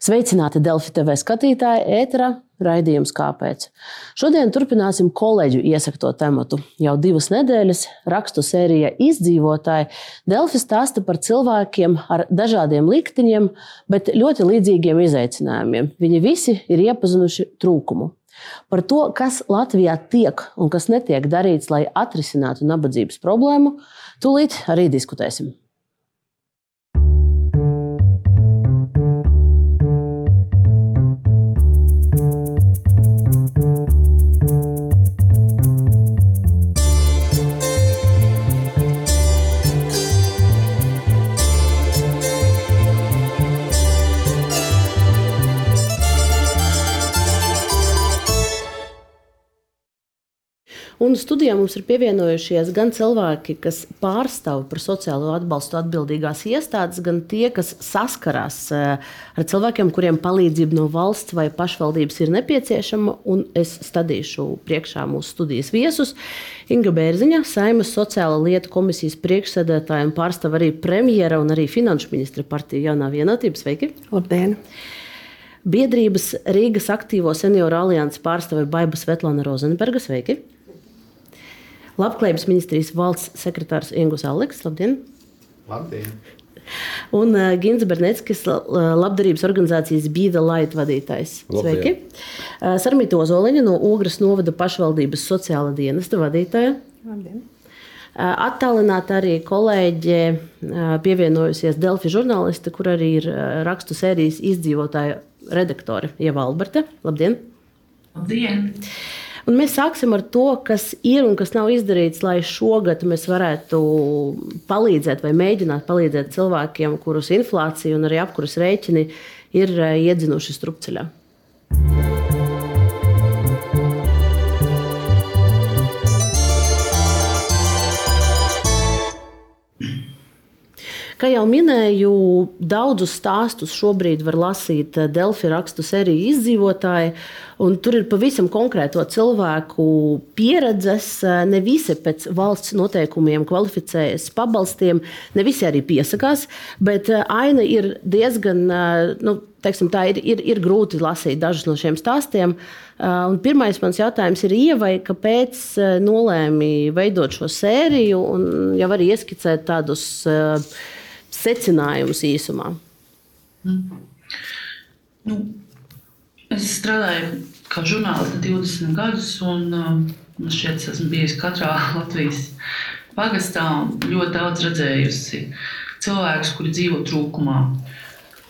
Sveicināti Delfi TV skatītāji, ētera raidījums Kāpēc? Šodien turpināsim kolēģu iesakto tematu. Jau divas nedēļas rakstu sērijā izdzīvotāji Delfi stāsta par cilvēkiem ar dažādiem likteņiem, bet ļoti līdzīgiem izaicinājumiem. Viņi visi ir iepazinuši trūkumu. Par to, kas Latvijā tiek un kas netiek darīts, lai atrisinātu nabadzības problēmu, tūlīt arī diskutēsim. Un studijā mums ir pievienojušies gan cilvēki, kas pārstāv par sociālo atbalstu atbildīgās iestādes, gan tie, kas saskarās eh, ar cilvēkiem, kuriem palīdzība no valsts vai pašvaldības ir nepieciešama. Un es stādīšu priekšā mūsu studijas viesus. Inga Bērziņa, Saimas sociāla lietu komisijas priekšsēdētāja un pārstāv arī premjera un arī finanšu ministra partija jaunā vienotība. Sveiki! Labdien! Biedrības Rīgas aktīvo senioru alianses pārstāve Baiba Svetlana Rozenberga. Sveiki! Labklājības ministrijas valsts sekretārs Ingus Aleks. Labdien! Labdien! Un uh, Gins Berneckis, labdarības organizācijas Bīda Laita vadītājs. Labdien. Sveiki! Uh, Sarmīta Ozoliņa no Ogres novada pašvaldības sociāla dienesta vadītāja. Labdien. Uh, Attālināti arī kolēģe uh, pievienojusies Delfi žurnāliste, kur arī ir uh, rakstu sērijas izdzīvotāja redaktore Ieva Alberta. Labdien! Labdien! Un mēs sāksim ar to, kas ir un kas nav izdarīts, lai šogad mēs varētu palīdzēt vai mēģināt palīdzēt cilvēkiem, kurus inflācija un arī apkuras rēķini ir eh, iedzinuši strupceļā. Kā jau minēju, daudzus stāstus šobrīd var lasīt eh, Delfi rakstu sēriju izdzīvotāji. Tur ir pavisam konkrēto cilvēku pieredzes. Eh, ne visi pēc valsts noteikumiem kvalificējas pabalstiem, ne visi arī piesakās, bet eh, aina ir diezgan. Nu, teiksim, tā ir, ir, ir grūti lasīt dažus no šiem stāstiem. Un pirmais mans jautājums ir, Ievai, kāpēc nolēmi veidot šo sēriju un jau arī ieskicēt tādus uh, secinājumus īsumā? Mm. Nu, es strādāju kā žurnāliste 20 gadus, un um, man šķiet, es esmu bijusi katrā Latvijas pagastā un ļoti daudz redzējusi cilvēkus, kuri dzīvo trūkumā.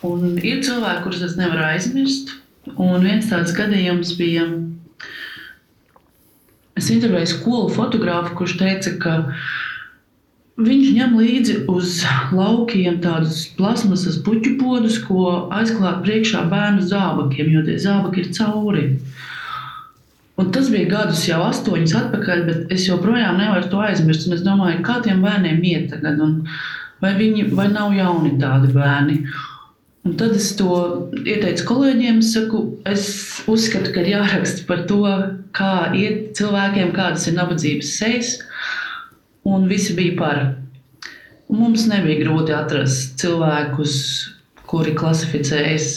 Un ir cilvēki, kurus es nevaru aizmirst. Un viens tāds gadījums bija, es intervēju skolu fotografu, kurš teica, ka Viņš ņem līdzi uz laukiem tādus plasmasas puķu podus, ko aizklāt priekšā bērnu zābakiem, jo tie zābaki ir cauri. Un tas bija gadus jau astoņus atpakaļ, bet es joprojām nevaru to aizmirst. Es domāju, kā tiem bērniem iet tagad, un vai, viņi, vai nav jauni tādi bērni. Un tad es to ieteicu kolēģiem. Saku, es uzskatu, ka ir jāraksta par to, kā iet cilvēkiem, kādas ir nabadzības sejas un visi bija par. Mums nebija grūti atrast cilvēkus, kuri klasificējas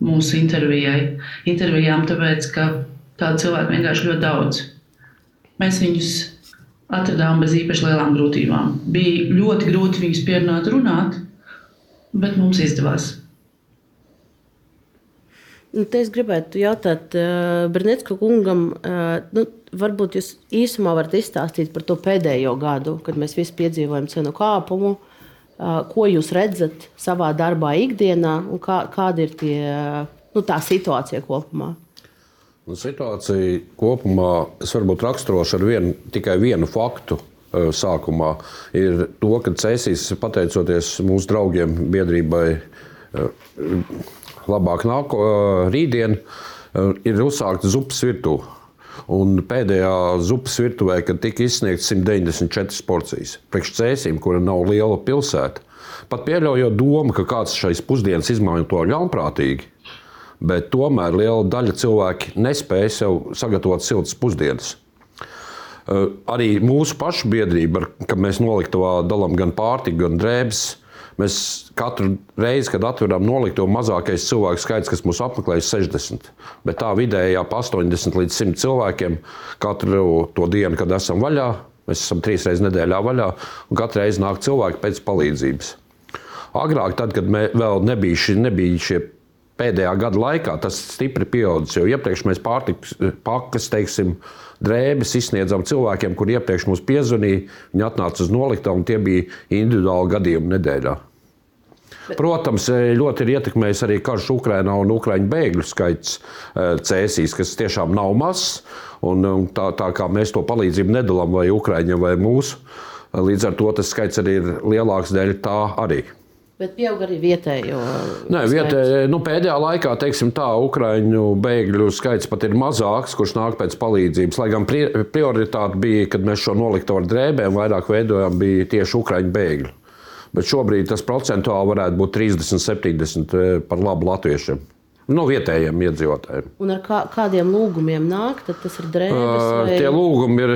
mūsu intervijai. intervijām, tāpēc ka tādu cilvēku vienkārši ļoti daudz. Mēs viņus atradām bez īpaši lielām grūtībām. Bija ļoti grūti viņus pierunāt, runāt, bet mums izdevās. Nu, es gribētu jautāt uh, Brunetska kungam, uh, nu, varbūt jūs īsumā varat izstāstīt par to pēdējo gadu, kad mēs visi piedzīvojam cenu kāpumu. Uh, ko jūs redzat savā darbā, ikdienā, un kā, kāda ir tie, nu, tā situācija kopumā? Nu, situācija kopumā es varbūt raksturošu ar vienu, tikai vienu faktu. Sākumā ir to, ka Cēsīs, pateicoties mūsu draugiem, biedrībai, labāk nāk rītdien, ir uzsākta zupas virtuve. Un pēdējā zupas virtuvē, kad tika izsniegts 194 porcijas, priekš cēsīm, kura nav liela pilsēta, pat pieļaujot domu, ka kāds šais pusdienas izmanto ļaunprātīgi, bet tomēr liela daļa cilvēki nespēja sev sagatavot siltas pusdienas. Arī mūsu pašu biedrība, kad mēs noliktavā dalām gan pārtiku, gan drēbes, Mēs katru reizi, kad atveram nolikto, mazākais cilvēku skaits, kas mūs apmeklē, ir 60. Bet tā vidējā pa 80 līdz 100 cilvēkiem katru to dienu, kad esam vaļā. Mēs esam trīs reizes nedēļā vaļā, un katru reizi nāk cilvēki pēc palīdzības. Agrāk, tad, kad vēl nebija, ši, nebija šie pēdējā gada laikā, tas stipri pieaudzis. Jo iepriekš mēs pārtikas pakas, teiksim, drēbes izsniedzām cilvēkiem, kur iepriekš mums piezvanīja, viņi atnāca uz noliktavu, un tie bija individuāli gadījumi nedēļā. Protams, ļoti ir ietekmējis arī karš Ukrajinā un Ukrāņu bēgļu skaits eh, cēsīs, kas tiešām nav mazs. Tā, tā kā mēs to palīdzību nedalām vai Ukrāņiem vai mūsu, līdz ar to tas skaits arī ir lielāks dēļ tā arī. Bet pieaug arī vietējo. Nē, vietē, nu, pēdējā laikā, teiksim, tā Ukrāņu bēgļu skaits pat ir mazāks, kurš nāk pēc palīdzības. Lai gan prioritāte bija, kad mēs šo noliktu ar drēbēm, vairāk veidojām, bija tieši Ukrāņu bēgļi. Bet šobrīd tas procentuāli varētu būt 30, 70 eh, par labu latviešiem. No vietējiem iedzīvotājiem. Un ar kā, kādiem lūgumiem nāk? Tas ir drēbes. Vai... Tie lūgumi ir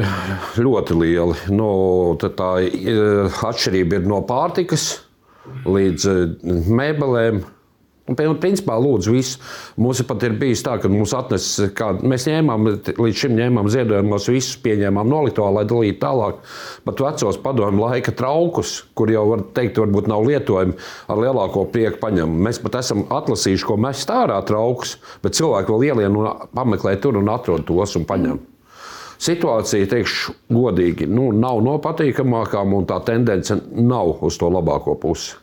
ļoti lieli. No, nu, tā atšķirība ir no pārtikas līdz eh, mēbelēm. Principā, lūdzu, visu. Mums pat ir bijis tā, ka mums atnes, kā, mēs ņēmām, līdz šim ņēmām ziedojumos, visus pieņēmām noliktā, lai dalītu tālāk. Pat vecos padomju laika traukus, kur jau var teikt, varbūt nav lietojami, ar lielāko prieku paņem. Mēs pat esam atlasījuši, ko mēs stārā traukus, bet cilvēki vēl ielien un pameklē tur un atrod tos un paņem. Mm situācija, teikšu, godīgi, nu, nav no patīkamākām, un tā tendence nav uz to labāko pusi.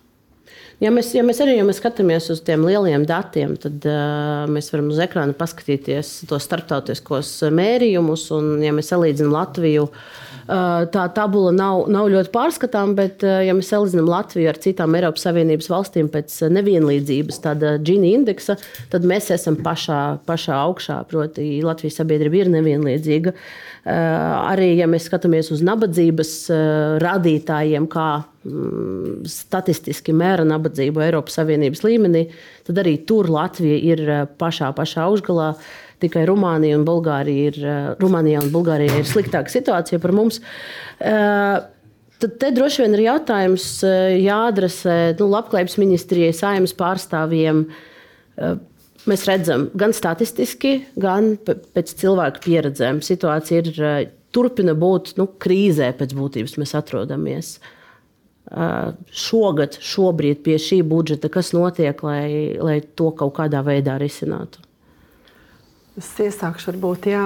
Ja mēs, ja mēs arī ja mēs skatāmies uz tiem lieliem datiem, tad uh, mēs varam uz ekrāna paskatīties tos starptautiskos mērījumus. Un, ja mēs salīdzinām Latviju, uh, tā tabula nav, nav ļoti pārskatāma, bet, uh, ja mēs salīdzinām Latviju ar citām Eiropas Savienības valstīm pēc nevienlīdzības, tāda Gini indeksa, tad mēs esam pašā, pašā augšā. Proti, Latvijas sabiedrība ir nevienlīdzīga. Arī, ja mēs skatāmies uz nabadzības rādītājiem, kā Mm, statistiski mēra nabadzību Eiropas Savienības līmenī, tad arī tur Latvija ir eh, pašā, pašā augšgalā. Tikai Rumānija un Bulgārija ir, eh, Rumānijā un Bulgārijā ir sliktāka situācija par mums. Eh, tad te droši vien ir jautājums jāadresē nu, Labklājības ministrijai, saimnes pārstāvjiem. Mēs redzam, gan statistiski, gan pēc cilvēku pieredzēm, situācija ir turpina būt nu, krīzē pēc būtības mēs atrodamies. Uh, šogad, šobrīd pie šī budžeta, kas notiek, lai, lai to kaut kādā veidā risinātu? Es iesākšu, varbūt, jā.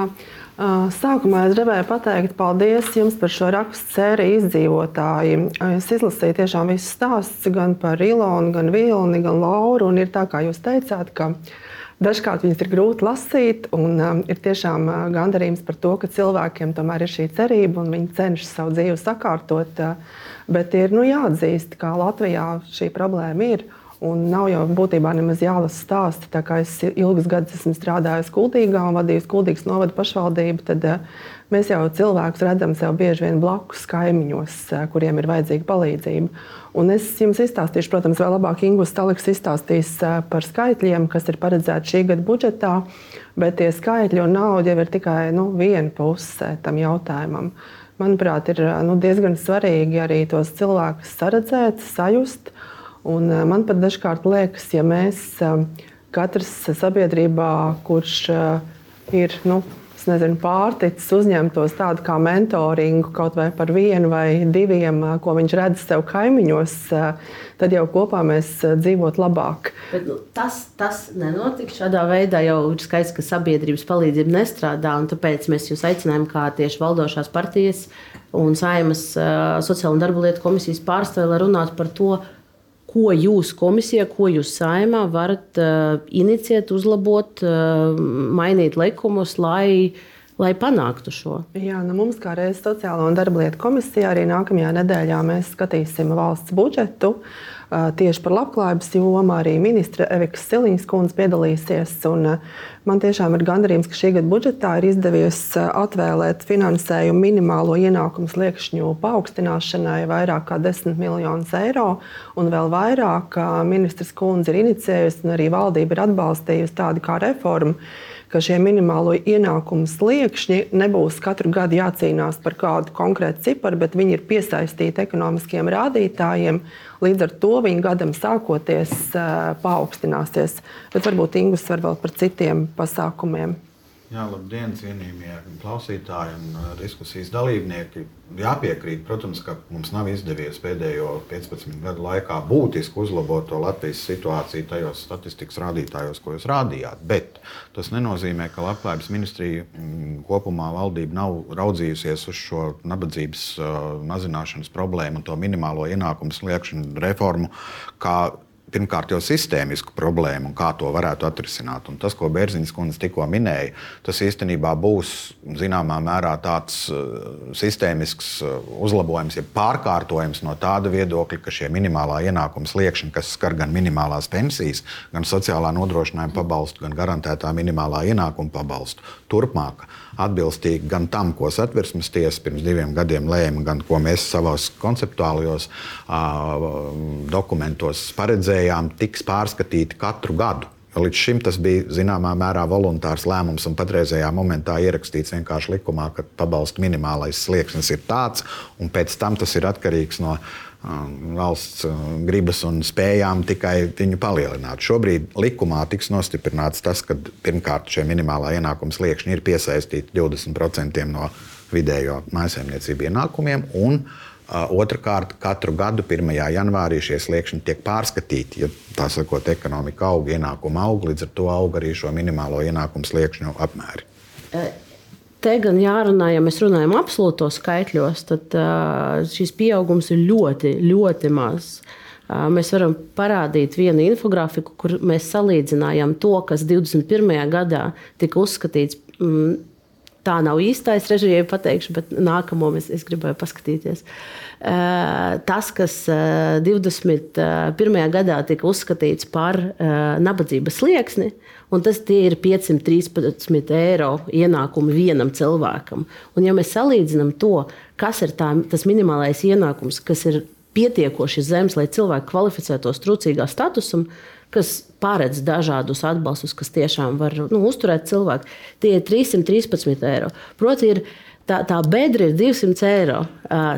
Sākumā es gribēju pateikt paldies jums par šo rakstu sēriju izdzīvotāji. Es izlasīju tiešām visus stāstus gan par Ilonu, gan Vilni, gan Lauru. Un ir tā, kā jūs teicāt, ka dažkārt viņas ir grūti lasīt. Un um, ir tiešām gandarījums par to, ka cilvēkiem tomēr ir šī cerība un viņi cenšas savu dzīvi sakārtot. Uh, Bet ir nu, jāatzīst, ka Latvijā šī problēma ir. Un nav jau būtībā nemaz jālasa stāsti. Es ilgus gadus esmu strādājis Kultūrā un vadījis Kultūras novada pašvaldību, tad uh, mēs jau cilvēkus redzam sev bieži vien blakus kaimiņos, uh, kuriem ir vajadzīga palīdzība. Un es jums izstāstīšu, protams, vēl labāk Ingūns Staliks izstāstīs uh, par skaitļiem, kas ir paredzēti šī gada budžetā, bet tie skaitļi un nauda jau ir tikai nu, viena puse tam jautājumam manuprāt, ir nu, diezgan svarīgi arī tos cilvēkus saredzēt, sajust. Un man pat dažkārt liekas, ja mēs katrs sabiedrībā, kurš ir nu, nezinu, pārticis uzņemtos tādu kā mentoringu kaut vai par vienu vai diviem, ko viņš redz sev kaimiņos, tad jau kopā mēs dzīvot labāk. Bet, nu, tas, tas nenotiks šādā veidā. Jau ir skaidrs, ka sabiedrības palīdzība nestrādā, un tāpēc mēs jūs aicinājām, kā tieši valdošās partijas un Saimas sociālo un darbu lietu komisijas pārstāvji, lai runātu par to, ko jūs komisijā, ko jūs saimā varat uh, inicijēt, uzlabot, uh, mainīt likumus, lai, lai panāktu šo? Jā, nu mums kā reizes Sociālo un darba lietu komisijā arī nākamajā nedēļā mēs skatīsim valsts budžetu. Uh, tieši par labklājības jomu. Arī ministra Evika Siliņas kundze piedalīsies. Un, man tiešām ir gandarījums, ka šī gada budžetā ir izdevies atvēlēt finansējumu minimālo ienākumu sliekšņu paaugstināšanai vairāk kā 10 miljonus eiro. Un vēl vairāk ministrs kundze ir inicijējusi un arī valdība ir atbalstījusi tādu kā reformu ka šie minimālo ienākumu sliekšņi nebūs katru gadu jācīnās par kādu konkrētu ciparu, bet viņi ir piesaistīti ekonomiskiem rādītājiem, Līdz ar to viņa gadam sākoties paaugstināsies. Bet varbūt Ingus var vēl par citiem pasākumiem. Jā, labdien, cienījamie klausītāji un uh, diskusijas dalībnieki. Jāpiekrīt, protams, ka mums nav izdevies pēdējo 15 gadu laikā būtiski uzlabot to Latvijas situāciju tajos statistikas rādītājos, ko jūs rādījāt. Bet tas nenozīmē, ka Labklājības ministrija mm, kopumā valdība nav raudzījusies uz šo nabadzības uh, mazināšanas problēmu un to minimālo ienākumu sliekšanu reformu kā pirmkārt jau sistēmisku problēmu un kā to varētu atrisināt. Un tas, ko Bērziņas kundze tikko minēja, tas īstenībā būs zināmā mērā tāds uh, sistēmisks uh, uzlabojums, ja pārkārtojums no tāda viedokļa, ka šie minimālā ienākuma sliekšņi, kas skar gan minimālās pensijas, gan sociālā nodrošinājuma pabalstu, gan garantētā minimālā ienākuma pabalstu, turpmāk atbilstīgi gan tam, ko satversmes tiesa pirms diviem gadiem lēma, gan ko mēs savos konceptuālajos dokumentos paredzējām, tiks pārskatīti katru gadu. Līdz šim tas bija zināmā mērā voluntārs lēmums, un patreizajā momentā ierakstīts vienkārši likumā, ka pabalstu minimālais slieksnis ir tāds, un pēc tam tas ir atkarīgs no valsts gribas un spējām tikai viņu palielināt. Šobrīd likumā tiks nostiprināts tas, ka pirmkārt šie minimālā ienākuma sliekšņi ir piesaistīti 20% no vidējo mājsaimniecību ienākumiem. Un, Otrakārt, katru gadu 1. janvārī šie sliekšņi tiek pārskatīti. Ja tā sakot, ekonomika aug, ienākuma aug, līdz ar to aug arī šo minimālo ienākumu sliekšņu apmēri. Te gan jārunā, ja mēs runājam absolūtos skaitļos, tad šis pieaugums ir ļoti, ļoti mazs. Mēs varam parādīt vienu infografiku, kur mēs salīdzinājām to, kas 21. gadā tika uzskatīts. Mm, tā nav īstais režģījums, pateikšu, bet nākamo es, es gribēju paskatīties. Tas, kas uh, 21. gadā tika uzskatīts par nabadzības slieksni, un tas ir 513 eiro ienākumi vienam cilvēkam. Un, ja mēs salīdzinām to, kas ir tā, tas minimālais ienākums, kas ir pietiekoši zems, lai cilvēki kvalificētos trūcīgā statusam, kas paredz dažādus atbalstus, kas tiešām var nu, uzturēt cilvēku, tie ir 313 eiro. Proti, ir tā, tā bedra ir 200 eiro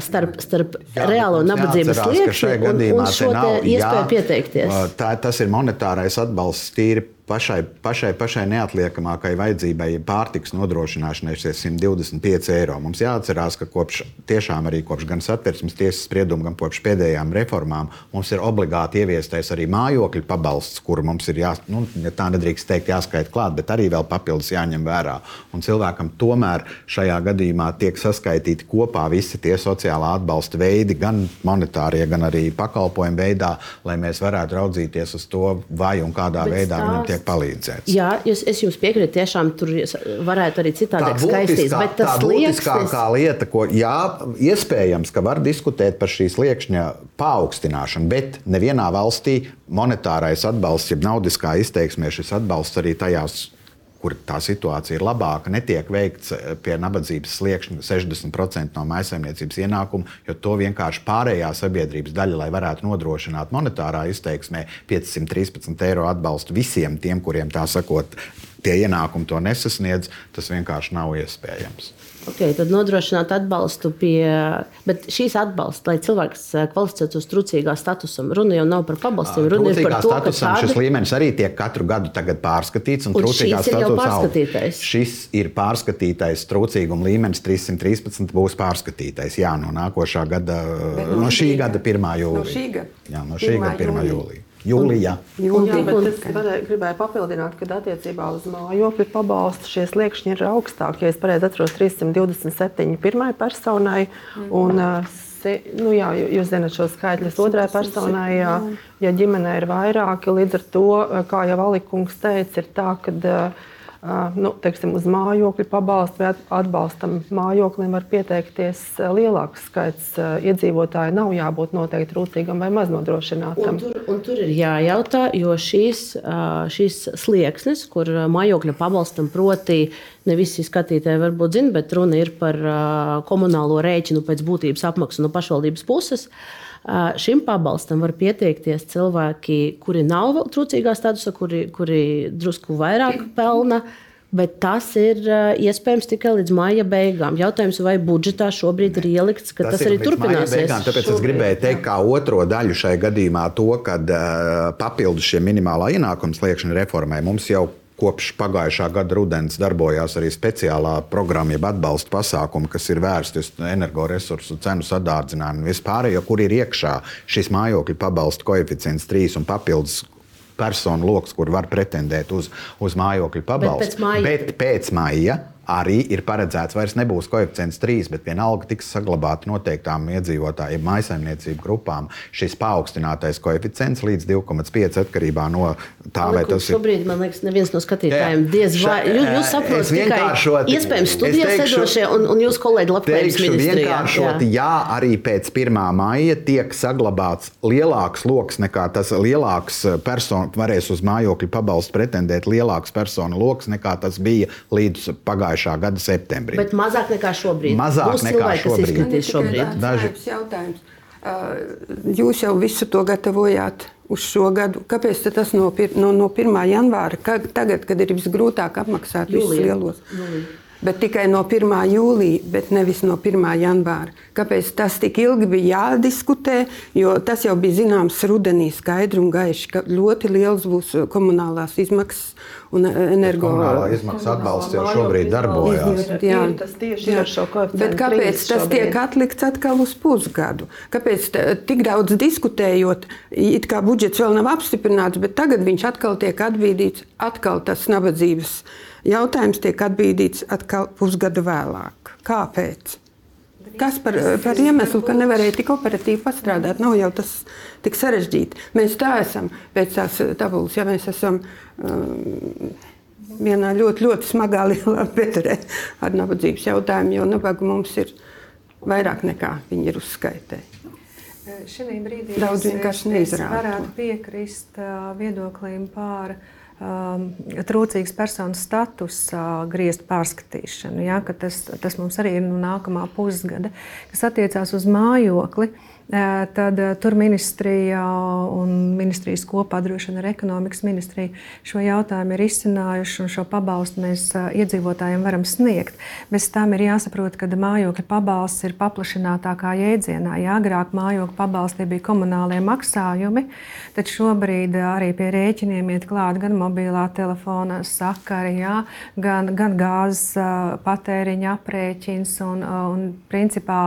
starp, starp jā, reālo nabadzības slieksni un, un šo iespēju jā, pieteikties. Tā, tas ir monetārais atbalsts tīri pašai, pašai, pašai neatliekamākai vajadzībai pārtiks nodrošināšanai šie 125 eiro. Mums jāatcerās, ka kopš, tiešām arī kopš gan satversmes tiesas sprieduma, gan kopš pēdējām reformām mums ir obligāti ieviestais arī mājokļu pabalsts, kuru mums ir jā, nu, ja tā nedrīkst teikt, jāskaita klāt, bet arī vēl papildus jāņem vērā. Un cilvēkam tomēr šajā gadījumā tiek saskaitīti kopā visi tie sociālā atbalsta veidi, gan monetārie, gan arī pakalpojumu veidā, lai mēs varētu raudzīties uz to, vai un kādā bet veidā viņam tiek tiek palīdzēts. Jā, es, es jums piekrītu, tiešām tur varētu arī citādi skaistīties. Bet tas ir būtiskākā lieta, ko jā, iespējams, ka var diskutēt par šīs liekšņa paaugstināšanu, bet nevienā valstī monetārais atbalsts, jeb naudiskā izteiksmē šis atbalsts arī tajās kur tā situācija ir labāka, netiek veikts eh, pie nabadzības sliekšņa 60% no maisaimniecības ienākuma, jo to vienkārši pārējā sabiedrības daļa, lai varētu nodrošināt monetārā izteiksmē 513 eiro atbalstu visiem tiem, kuriem tā sakot, tie ienākumi to nesasniedz, tas vienkārši nav iespējams. Okay, tad nodrošināt atbalstu pie, bet šīs atbalsts, lai cilvēks eh, kvalificētos trūcīgā statusā, runa jau nav par pabalstiem. Runa ir par to, ka tāda... šis līmenis arī tiek katru gadu pārskatīts. Un, un trūcīgā statusā šis ir pārskatītais trūcīguma līmenis 313 būs pārskatītais. Jā, no nākošā gada, bet no, no šī gada 1. jūlijā. No šī gada, jā, no šī gada 1. jūlijā. Jūlijā. Jūlijā bet es varēju, gribēju papildināt, ka attiecībā uz mājokļu pabalstu šie sliekšņi ir augstākie. Ja es pareizi atceros, 327 pirmai personai. Un, nu, jā, jūs zināt šo skaitļus otrai personai. Jā, ja ģimenē ir vairāki, līdz ar to, kā jau Alikungs teica, ir tā, ka nu, teiksim, uz mājokļu pabalstu vai atbalstam mājoklim var pieteikties lielāks skaits iedzīvotāju. Nav jābūt noteikti trūcīgam vai maznodrošinātam. Un tur, un tur ir jājautā, jo šīs, šīs slieksnis, kur mājokļa pabalstam proti, ne visi skatītāji varbūt zina, bet runa ir par komunālo rēķinu pēc būtības apmaksu no pašvaldības puses. Šim pabalstam var pieteikties cilvēki, kuri nav trūcīgā statusā, kuri, kuri drusku vairāk pelna, Bet tas ir iespējams tikai līdz maija beigām. Jautājums, vai budžetā šobrīd ir ielikts, ka tas, tas arī turpināsies? Beigām, tāpēc šobrīd, es gribēju teikt, kā otro daļu šai gadījumā, to, ka uh, papildus šiem minimālā ienākuma sliekšņa reformai mums jau Kopš pagājušā gada rudens darbojās arī speciālā programma, jeb atbalsta pasākumi, kas ir vērsti uz energoresursu cenu sadārdzinājumu. Vispārējo, kur ir iekšā šis mājokļu pabalsta koeficients 3 un papildus personu lokus, kur var pretendēt uz, uz mājokļu pabalstu. Bet pēc māja, bet pēc māja arī ir paredzēts, vairs nebūs koeficients 3, bet vienalga tiks saglabāta noteiktām iedzīvotāju maisaimniecību grupām šis paaugstinātais koeficients līdz 2,5 atkarībā no tā, vai tas ir. Šobrīd, man liekas, neviens no skatītājiem diez vai jūs, jūs saprotat tikai iespējams studijā sedošie un, un jūs kolēģi labklājības ministrijā. Vienkāršoti, jā. jā, arī pēc 1. maija tiek saglabāts lielāks lokus nekā tas lielāks personu, varēs uz mājokļu pabalstu pretendēt lielāks personu lokus nekā tas bija līdz pagājušajam pagājušā gada septembrī. Bet mazāk nekā šobrīd. Mazāk Būs nekā cilvēki, šobrīd. šobrīd. Daži jautājums. Jūs jau visu to gatavojāt uz šo gadu. Kāpēc tas no, no, no 1. janvāra, kad, tagad, kad ir visgrūtāk apmaksāt visus lielos? Jūlija bet tikai no 1. jūlija, bet nevis no 1. janvāra. Kāpēc tas tik ilgi bija jādiskutē? Jo tas jau bija zināms rudenī, skaidri un gaiši, ka ļoti liels būs komunālās izmaksas un energo. Komunālā izmaksu atbalsts jau šobrīd darbojas. Jā, tas tieši ir šo koeficientu. Bet kāpēc tas tiek atlikts atkal uz pusgadu? Kāpēc tik daudz diskutējot, it kā budžets vēl nav apstiprināts, bet tagad viņš atkal tiek atbīdīts, atkal tas nabadzības jautājums tiek atbīdīts atkal pusgadu vēlāk. Kāpēc? Kas par, par iemeslu, ka nevarēja tik operatīvi pastrādāt? Nav jau tas tik sarežģīti. Mēs tā esam pēc tās tabulas, ja mēs esam um, vienā ļoti, ļoti smagā lielā bedrē ar nabadzības jautājumu, jo nabaga mums ir vairāk nekā viņi ir uzskaitē. Šī brīdī Daudz vienkārši neizrāda. Varētu piekrist uh, viedoklim par uh, trūcīgas personas statusa uh, griezt pārskatīšanu. Ja, tas, tas mums arī ir no nākamā pusgada, kas attiecās uz mājokli. Uh, tad tur ministrija un ministrijas kopā droši vien ar ekonomikas ministriju šo jautājumu ir izcinājuši un šo pabalstu mēs iedzīvotājiem varam sniegt. Bez tam ir jāsaprot, ka mājokļa pabalsts ir paplašinātākā jēdzienā. Jā, agrāk mājokļa pabalsti bija komunālie maksājumi, tad šobrīd arī pie rēķiniem iet klāt gan mobilā telefona sakari, jā, gan, gan gāzes patēriņa aprēķins un, un principā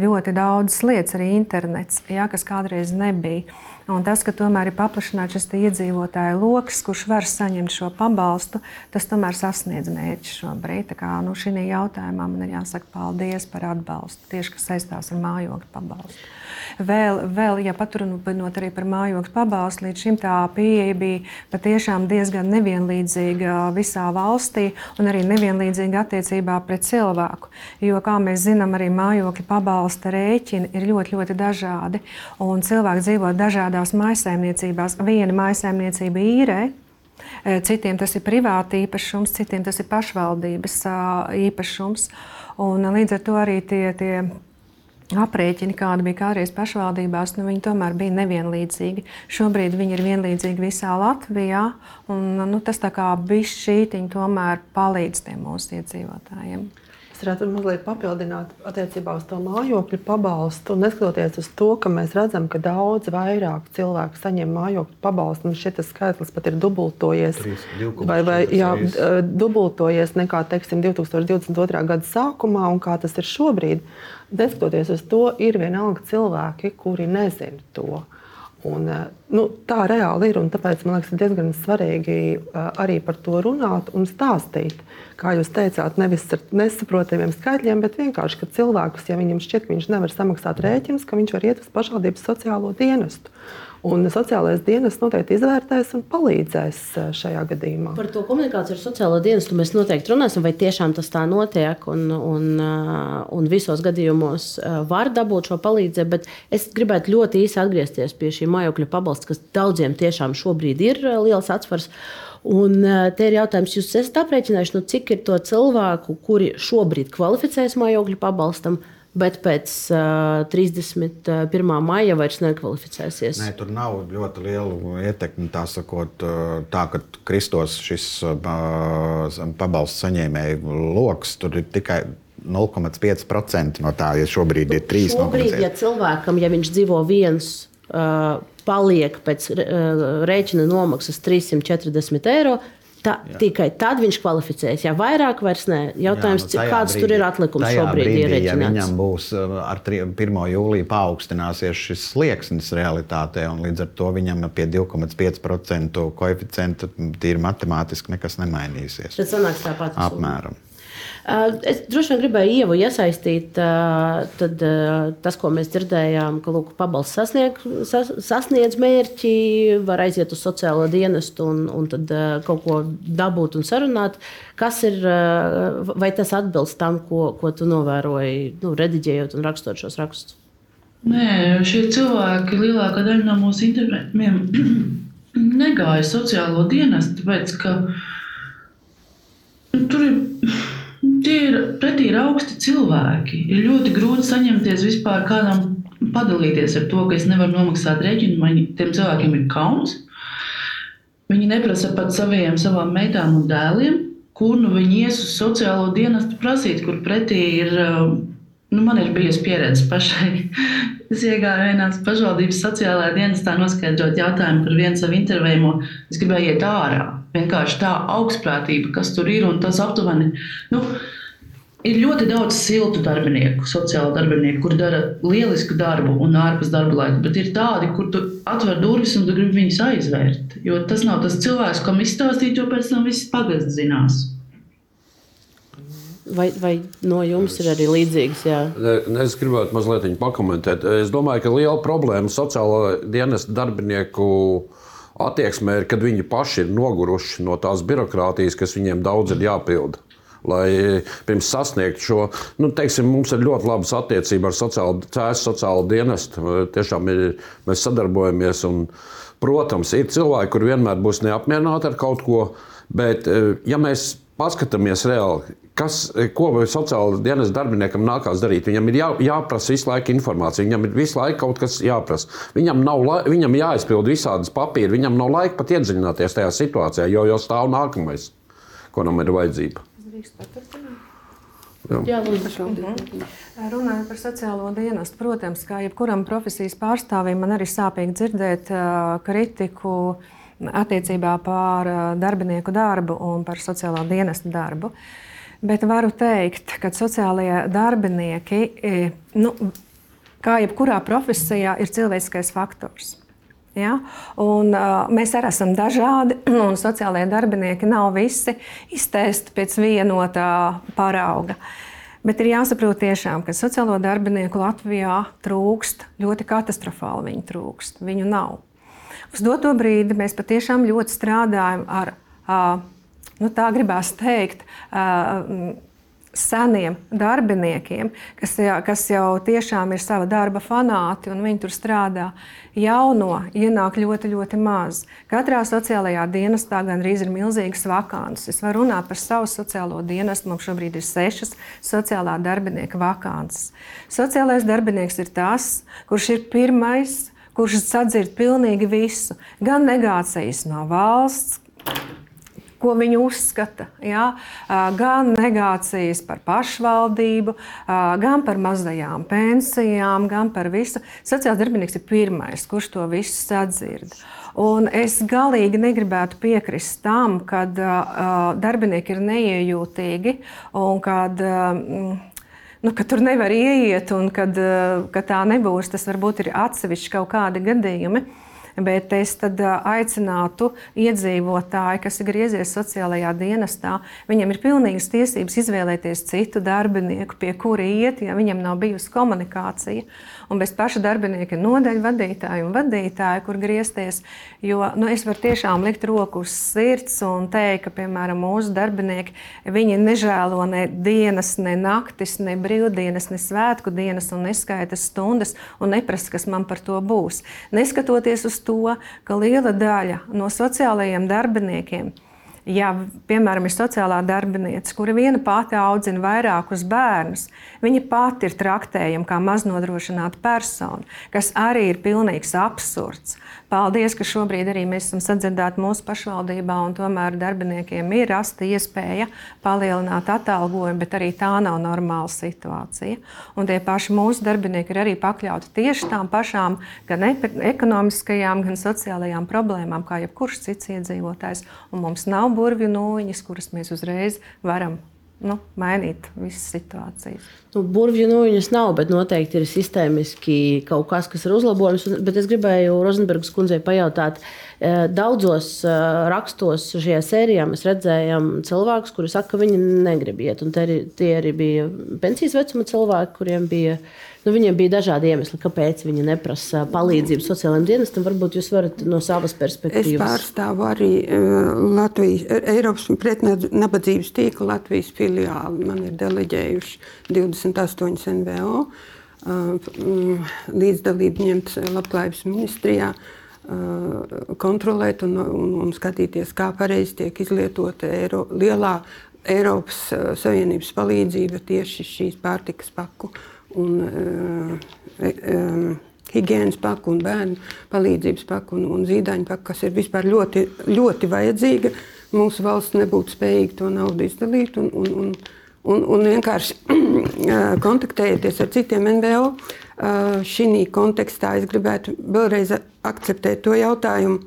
ļoti daudzas lietas, arī internets, jā, kas kādreiz nebija. Un tas, ka tomēr ir paplašināts šis iedzīvotāju lokus, kurš var saņemt šo pabalstu, tas tomēr sasniedz mērķi šobrīd. Tā kā nu, šī jautājumā man ir jāsaka paldies par atbalstu, tieši kas saistās ar mājokļu pabalstu. Vēl, vēl ja paturpinot arī par mājokļu pabalstu, līdz šim tā pieeja bija patiešām diezgan nevienlīdzīga visā valstī un arī nevienlīdzīga attiecībā pret cilvēku. Jo, kā mēs zinām, arī mājokļu pabalsta rēķini ir ļoti, ļoti dažādi. Un cilvēki dzīvo dažādās maisaimniecībās. Viena maisaimniecība īrē, Citiem tas ir privāti īpašums, citiem tas ir pašvaldības īpašums. Un līdz ar to arī tie, tie aprēķini, kāda bija kādreiz pašvaldībās, nu, viņi tomēr bija nevienlīdzīgi. Šobrīd viņi ir vienlīdzīgi visā Latvijā, un nu, tas tā kā bišķītiņi tomēr palīdz tiem mūsu iedzīvotājiem. Es varētu mazliet papildināt attiecībā uz to mājokļu pabalstu. Neskatoties uz to, ka mēs redzam, ka daudz vairāk cilvēku saņem mājokļu pabalstu, un šis skaitlis pat ir dubultojies, 3, vai, vai jā, dubultojies nekā teiksim, 2022. gada sākumā, un kā tas ir šobrīd. Neskatoties uz to, ir vienalga cilvēki, kuri nezina to. Un, nu, tā reāli ir. Tāpēc man liekas, diezgan svarīgi arī par to runāt un stāstīt kā jūs teicāt, nevis ar nesaprotamiem skaitļiem, bet vienkārši, ka cilvēkus, ja viņam šķiet, ka viņš nevar samaksāt rēķinus, ka viņš var iet uz pašvaldības sociālo dienestu. Un sociālais dienas noteikti izvērtēs un palīdzēs eh, šajā gadījumā. Par to komunikāciju ar sociālo dienestu mēs noteikti runāsim, vai tiešām tas tā notiek un, un, eh, un visos gadījumos eh, var dabūt šo palīdzību. Bet es gribētu ļoti īsi atgriezties pie šī mājokļa pabalsta, kas daudziem tiešām šobrīd ir liels atsvars. Un te ir jautājums, jūs esat aprēķinājuši, nu, cik ir to cilvēku, kuri šobrīd kvalificējas mājokļu pabalstam, bet pēc uh, 31. maija vairs nekvalificēsies. Nē, tur nav ļoti liela ietekme. Tā, sakot, tā ka Kristos šis uh, pabalstu saņēmēju lokus tur ir tikai 0,5% no tā, ja šobrīd ir 3%. Šobrīd, ja cilvēkam, ja viņš dzīvo viens, uh, paliek pēc rēķina nomaksas 340 eiro, Tā, tikai tad viņš kvalificēs. Ja vairāk, vairs nē. Jautājums, jā, nu, kāds brīdī, tur ir atlikums šobrīd? Brīdī, ja viņam būs ar 1. jūliju paaugstināsies šis slieksnis realitātē, un līdz ar to viņam pie 2,5% koeficienta tīri matemātiski nekas nemainīsies. Tas sanāks tāpat. Apmēram. Es droši vien gribēju ievu iesaistīt tad, tas, ko mēs dzirdējām, ka lūk, pabalsts sasniedz, sasniedz mērķi, var aiziet uz sociālo dienestu un, un tad kaut ko dabūt un sarunāt. Kas ir, vai tas atbilst tam, ko, ko tu novēroji, nu, rediģējot un rakstot šos rakstus? Nē, šie cilvēki, lielākā daļa no mūsu intervijiem, negāja sociālo dienestu, tāpēc ka nu, tur ir Tie ir pretī augsti cilvēki. Ir ļoti grūti saņemties vispār kādam padalīties ar to, ka es nevaru nomaksāt rēķinu. Man tiem cilvēkiem ir kauns. Viņi neprasa pat saviem, savām meitām un dēliem, kur nu viņi ies uz sociālo dienestu prasīt, kur pretī ir. Nu, man ir bijusi pieredze pašai. Es iegāju vienā pašvaldības sociālajā dienestā, noskaidrot jautājumu par vienu savu intervējumu. Es gribēju iet ārā vienkārši tā augstprātība, kas tur ir. Tas aptuveni nu, ir ļoti daudz siltu darbinieku, sociālu darbinieku, kur dara lielisku darbu un ārpus darba laika. Bet ir tādi, kur tu atver durvis un tu gribi viņus aizvērt. Jo tas nav tas cilvēks, kam izstāstīt, jo pēc tam viss pagasts zinās. Vai, vai no jums ir arī līdzīgs? Jā? Es gribētu mazliet pakomentēt. Es domāju, ka liela problēma sociālo dienestu darbinieku attieksme ir, kad viņi paši ir noguruši no tās birokrātijas, kas viņiem daudz ir jāpilda. Lai pirms sasniegtu šo, nu, teiksim, mums ir ļoti labas attiecības ar sociālo, cēsu sociālo dienestu. Tiešām ir, mēs sadarbojamies. Un, protams, ir cilvēki, kur vienmēr būs neapmierināti ar kaut ko, bet ja mēs paskatāmies reāli, kas, ko sociālajiem dienas darbiniekam nākās darīt. Viņam ir jā, jāprasa visu laiku informācija, viņam ir visu laiku kaut kas jāprasa. Viņam, nav, viņam jāizpild visādas papīri, viņam nav laika pat iedziļināties tajā situācijā, jo jau stāv nākamais, kuram ir vajadzība. Jā, Jā mhm. Runājot par sociālo dienestu, protams, kā jebkuram profesijas pārstāvim, man arī sāpīgi dzirdēt uh, kritiku uh, attiecībā uh, darbinieku darbu un par sociālā dienesta darbu. Bet varu teikt, ka sociālie darbinieki, nu, kā jebkurā profesijā, ir cilvēciskais faktors. Ja? Un, uh, mēs arī esam dažādi, un sociālajie darbinieki nav visi izteisti pēc vienotā parauga. Bet ir jāsaprot, tiešām, ka sociālo darbinieku Latvijā trūkst ļoti katastrofāli. Viņu trūkst, viņu nav. Uz doto brīdi mēs patiešām ļoti strādājam ar, nu, tā gribās teikt, seniem darbiniekiem, kas, kas jau tiešām ir sava darba fanāti un viņi tur strādā. Jauno ienāk ļoti, ļoti maz. Katrā sociālajā dienestā gandrīz ir milzīgas vakances. Es varu runāt par savu sociālo dienestu. Mums šobrīd ir sešas sociālā darbinieka vakances. Sociālais darbinieks ir tas, kurš ir pirmais kurš sadzird pilnīgi visu, gan negācijas no valsts, ko viņi uzskata, ja? gan negācijas par pašvaldību, gan par mazajām pensijām, gan par visu. Sociālais darbinieks ir pirmais, kurš to visu sadzird. Un es galīgi negribētu piekrist tam, ka uh, darbinieki ir neiejūtīgi un kad uh, nu, ka tur nevar ieiet un kad, eh, ka tā nebūs. Tas varbūt ir atsevišķi kaut kādi gadījumi. Bet es aicinātu iedzīvotāju, kas ir griezies sociālajā dienestā, viņam ir pilnīgas tiesības izvēlēties citu darbinieku, pie kura iet, ja viņam nav bijusi komunikācija. Un bez paša darbinieka nodeļu vadītāji un vadītāji, kur griezties. Jo nu, es varu tiešām likt roku uz sirds un teikt, ka, piemēram, mūsu darbinieki nežēlo ne dienas, ne naktis, ne brīvdienas, ne svētku dienas un neskaita stundas un neprasa, kas man par to būs. Neskatoties uz to, ka liela daļa no sociālajiem darbiniekiem Ja, piemēram, ir sociālā darbinieca, kura viena pati audzina vairākus bērnus, viņa pati ir traktējama kā maznodrošināta persona, kas arī ir pilnīgs absurds. Paldies, ka šobrīd arī mēs esam sadzirdēti mūsu pašvaldībā, un tomēr darbiniekiem ir rasta iespēja palielināt atalgojumu, bet arī tā nav normāla situācija. Un tie paši mūsu darbinieki ir arī pakļauti tieši tām pašām gan ekonomiskajām, gan sociālajām problēmām, kā jebkurš cits iedzīvotājs. Un mums nav burvju nūjiņas, kuras mēs uzreiz varam nu, mainīt visas situācijas. Nu, Burvju nu, viņas nav, bet noteikti ir sistēmiski kaut kas, kas ir uzlabojams. Bet es gribēju Rozenbergas kundzei pajautāt, eh, daudzos eh, rakstos šajā sērijā mēs redzējām cilvēkus, kuri saka, ka viņi negrib iet. Un tie arī bija pensijas vecuma cilvēki, kuriem bija Nu, viņiem bija dažādi iemesli, kāpēc viņi neprasa palīdzību sociālajiem dienestam. Varbūt jūs varat no savas perspektīvas. Es pārstāvu arī uh, Latvijas, Eiropas pretnabadzības tīkla Latvijas filiāli. Man ir deleģējuši 28 NVO. Uh, līdzdalību ņemt labklājības ministrijā uh, kontrolēt un, un, un skatīties, kā pareizi tiek izlietota Eiro, lielā Eiropas Savienības palīdzība tieši šīs pārtikas paku un um, higiēnas paku, un bērnu palīdzības paku un, un zīdaiņu paku, kas ir vispār ļoti, ļoti vajadzīga. Mūsu valsts nebūtu spējīga to naudu izdalīt. Un, un, un, un, un vienkārši kontaktējieties ar citiem NVO. Šī kontekstā es gribētu vēlreiz akceptēt to jautājumu,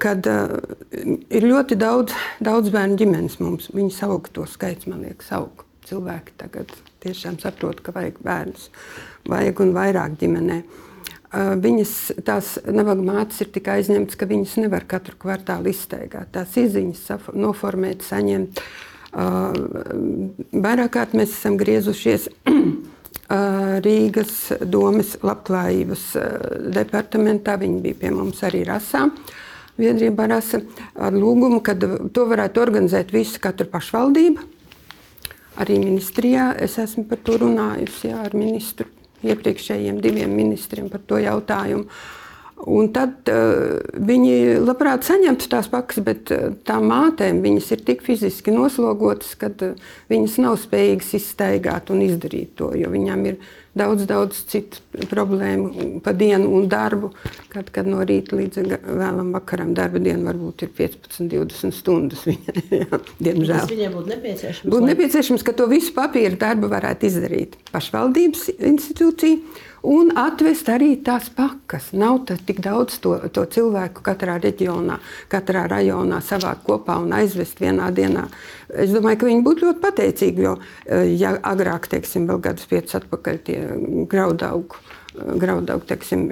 kad ir ļoti daudz, daudz bērnu ģimenes mums. Viņi savuka to skaits, man liekas, savuka cilvēki tagad tiešām saprot, ka vajag bērnus, vajag un vairāk ģimenē. Viņas tās nabaga mātes ir tik aizņemtas, ka viņas nevar katru kvartālu izsteigāt. Tās izziņas noformēt, saņemt. Vairāk kārt mēs esam griezušies Rīgas domas labklājības departamentā. Viņi bija pie mums arī rasā. Viedrība rasa ar lūgumu, ka to varētu organizēt visa katra pašvaldība arī ministrijā. Es esmu par to runājusi jā, ar ministru, iepriekšējiem diviem ministriem par to jautājumu. Un tad uh, viņi labprāt saņemtu tās pakas, bet uh, tām mātēm viņas ir tik fiziski noslogotas, ka uh, viņas nav spējīgas izstaigāt un izdarīt to, jo viņām ir daudz, daudz citu problēmu pa dienu un darbu, kad, kad no rīta līdz vēlam vakaram darba diena varbūt ir 15, 20 stundas. Viņa, jā, diemžēl. Tas viņiem būtu nepieciešams. Būtu nepieciešams, ka to visu papīra darbu varētu izdarīt pašvaldības institūcija un atvest arī tās pakas. Nav tik daudz to, to cilvēku katrā reģionā, katrā rajonā savākt kopā un aizvest vienā dienā. Es domāju, ka viņi būtu ļoti pateicīgi, jo eh, ja agrāk, teiksim, vēl gadus piecus atpakaļ tie graudaugu graudaugu, teiksim,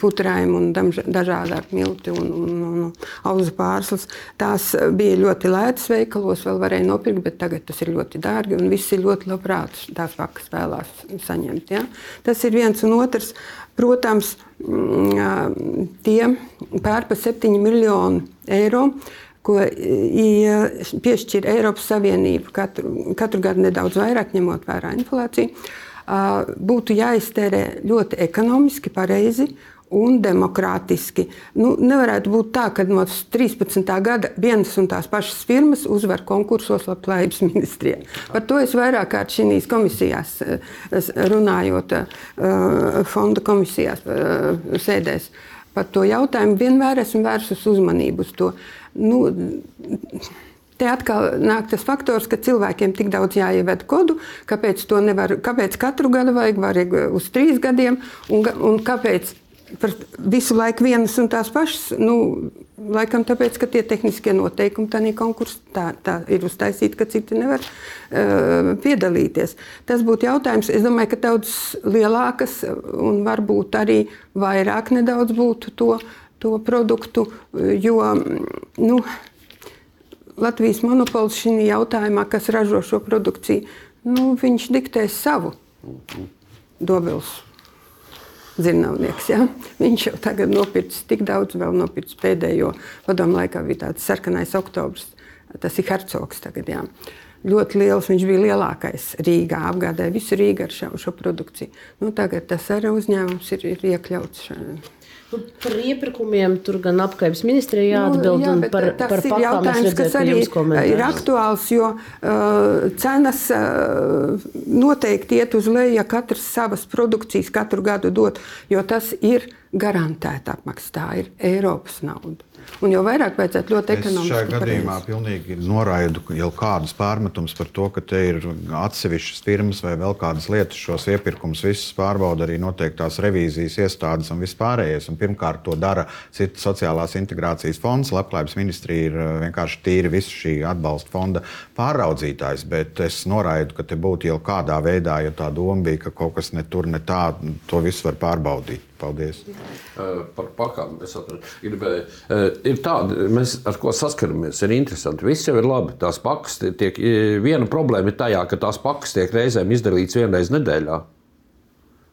putrājumi un dažādi milti un, un, un auzu pārslas. Tās bija ļoti lētas veikalos, vēl varēja nopirkt, bet tagad tas ir ļoti dārgi un visi ļoti labprāt tās pakas vēlās saņemt. Ja? Tas ir viens un otrs. Protams, mm, tie pārpa 7 miljonu eiro ko piešķir Eiropas Savienība katru, katru gadu nedaudz vairāk, ņemot vērā inflāciju būtu jāiztērē ļoti ekonomiski, pareizi un demokrātiski. Nu, nevarētu būt tā, ka no 13. gada vienas un tās pašas firmas uzvar konkursos labklājības ministrijā. Par to es vairāk kārt šīs komisijās runājot, fonda komisijās sēdēs. Par to jautājumu vienmēr esmu vērsus uzmanību uz to. Nu, Te atkal nāk tas faktors, ka cilvēkiem tik daudz jāievada kodu, kāpēc to nevar, kāpēc katru gadu vajag, vajag uz trīs gadiem, un, un kāpēc par visu laiku vienas un tās pašas. Nu, laikam tāpēc, ka tie tehniskie noteikumi tādā konkursā tā, tā ir uztaisīti, ka citi nevar uh, piedalīties. Tas būtu jautājums. Es domāju, ka daudz lielākas un varbūt arī vairāk nedaudz būtu to, to produktu, jo. Nu, Latvijas monopols šajā jautājumā, kas ražo šo produkciju, nu, viņš diktēs savu dobils. Zirnavnieks, ja? Viņš jau tagad nopircis tik daudz, vēl nopircis pēdējo padomu laikā, bija tāds sarkanais oktobris. Tas ir hercogs tagad. Jā. Ļoti liels, viņš bija lielākais Rīgā, apgādāja visu Rīgu ar šo, šo produkciju. Nu, tagad tas arī uzņēmums ir, ir iekļauts. Šajā. Nu, par iepirkumiem tur gan apgabals ministrijā jāatbild. Nu, jā, par, tas par ir jautājums, redzēju, kas arī ir aktuāls, jo uh, cenas uh, noteikti iet uz leju, ja katrs savas produkcijas katru gadu dod, jo tas ir garantēta apmaksa. Tā ir Eiropas nauda. Un jo vairāk vajadzētu ļoti ekonomiski. Es šajā gadījumā pilnīgi noraidu jau kādus pārmetumus par to, ka te ir atsevišķas firmas vai vēl kādas lietas. Šos iepirkumus visus pārbauda arī noteiktās revīzijas iestādes un vispārējais. Un pirmkārt, to dara Sociālās integrācijas fonds. Labklājības ministrija ir eh, vienkārši tīri visu šī atbalsta fonda pāraudzītājs. Bet es noraidu, ka te būtu jau kādā veidā, ja tā doma bija, ka kaut kas ne tur, ne tā, to visu var pārbaudīt. Paldies. Uh, par pakāpēm es gribēju. Uh, ir tāda, mēs ar ko saskaramies, ir interesanti. Viss jau ir labi. Tās pakas tiek, viena problēma ir tajā, ka tās pakas tiek reizēm izdalītas vienreiz nedēļā.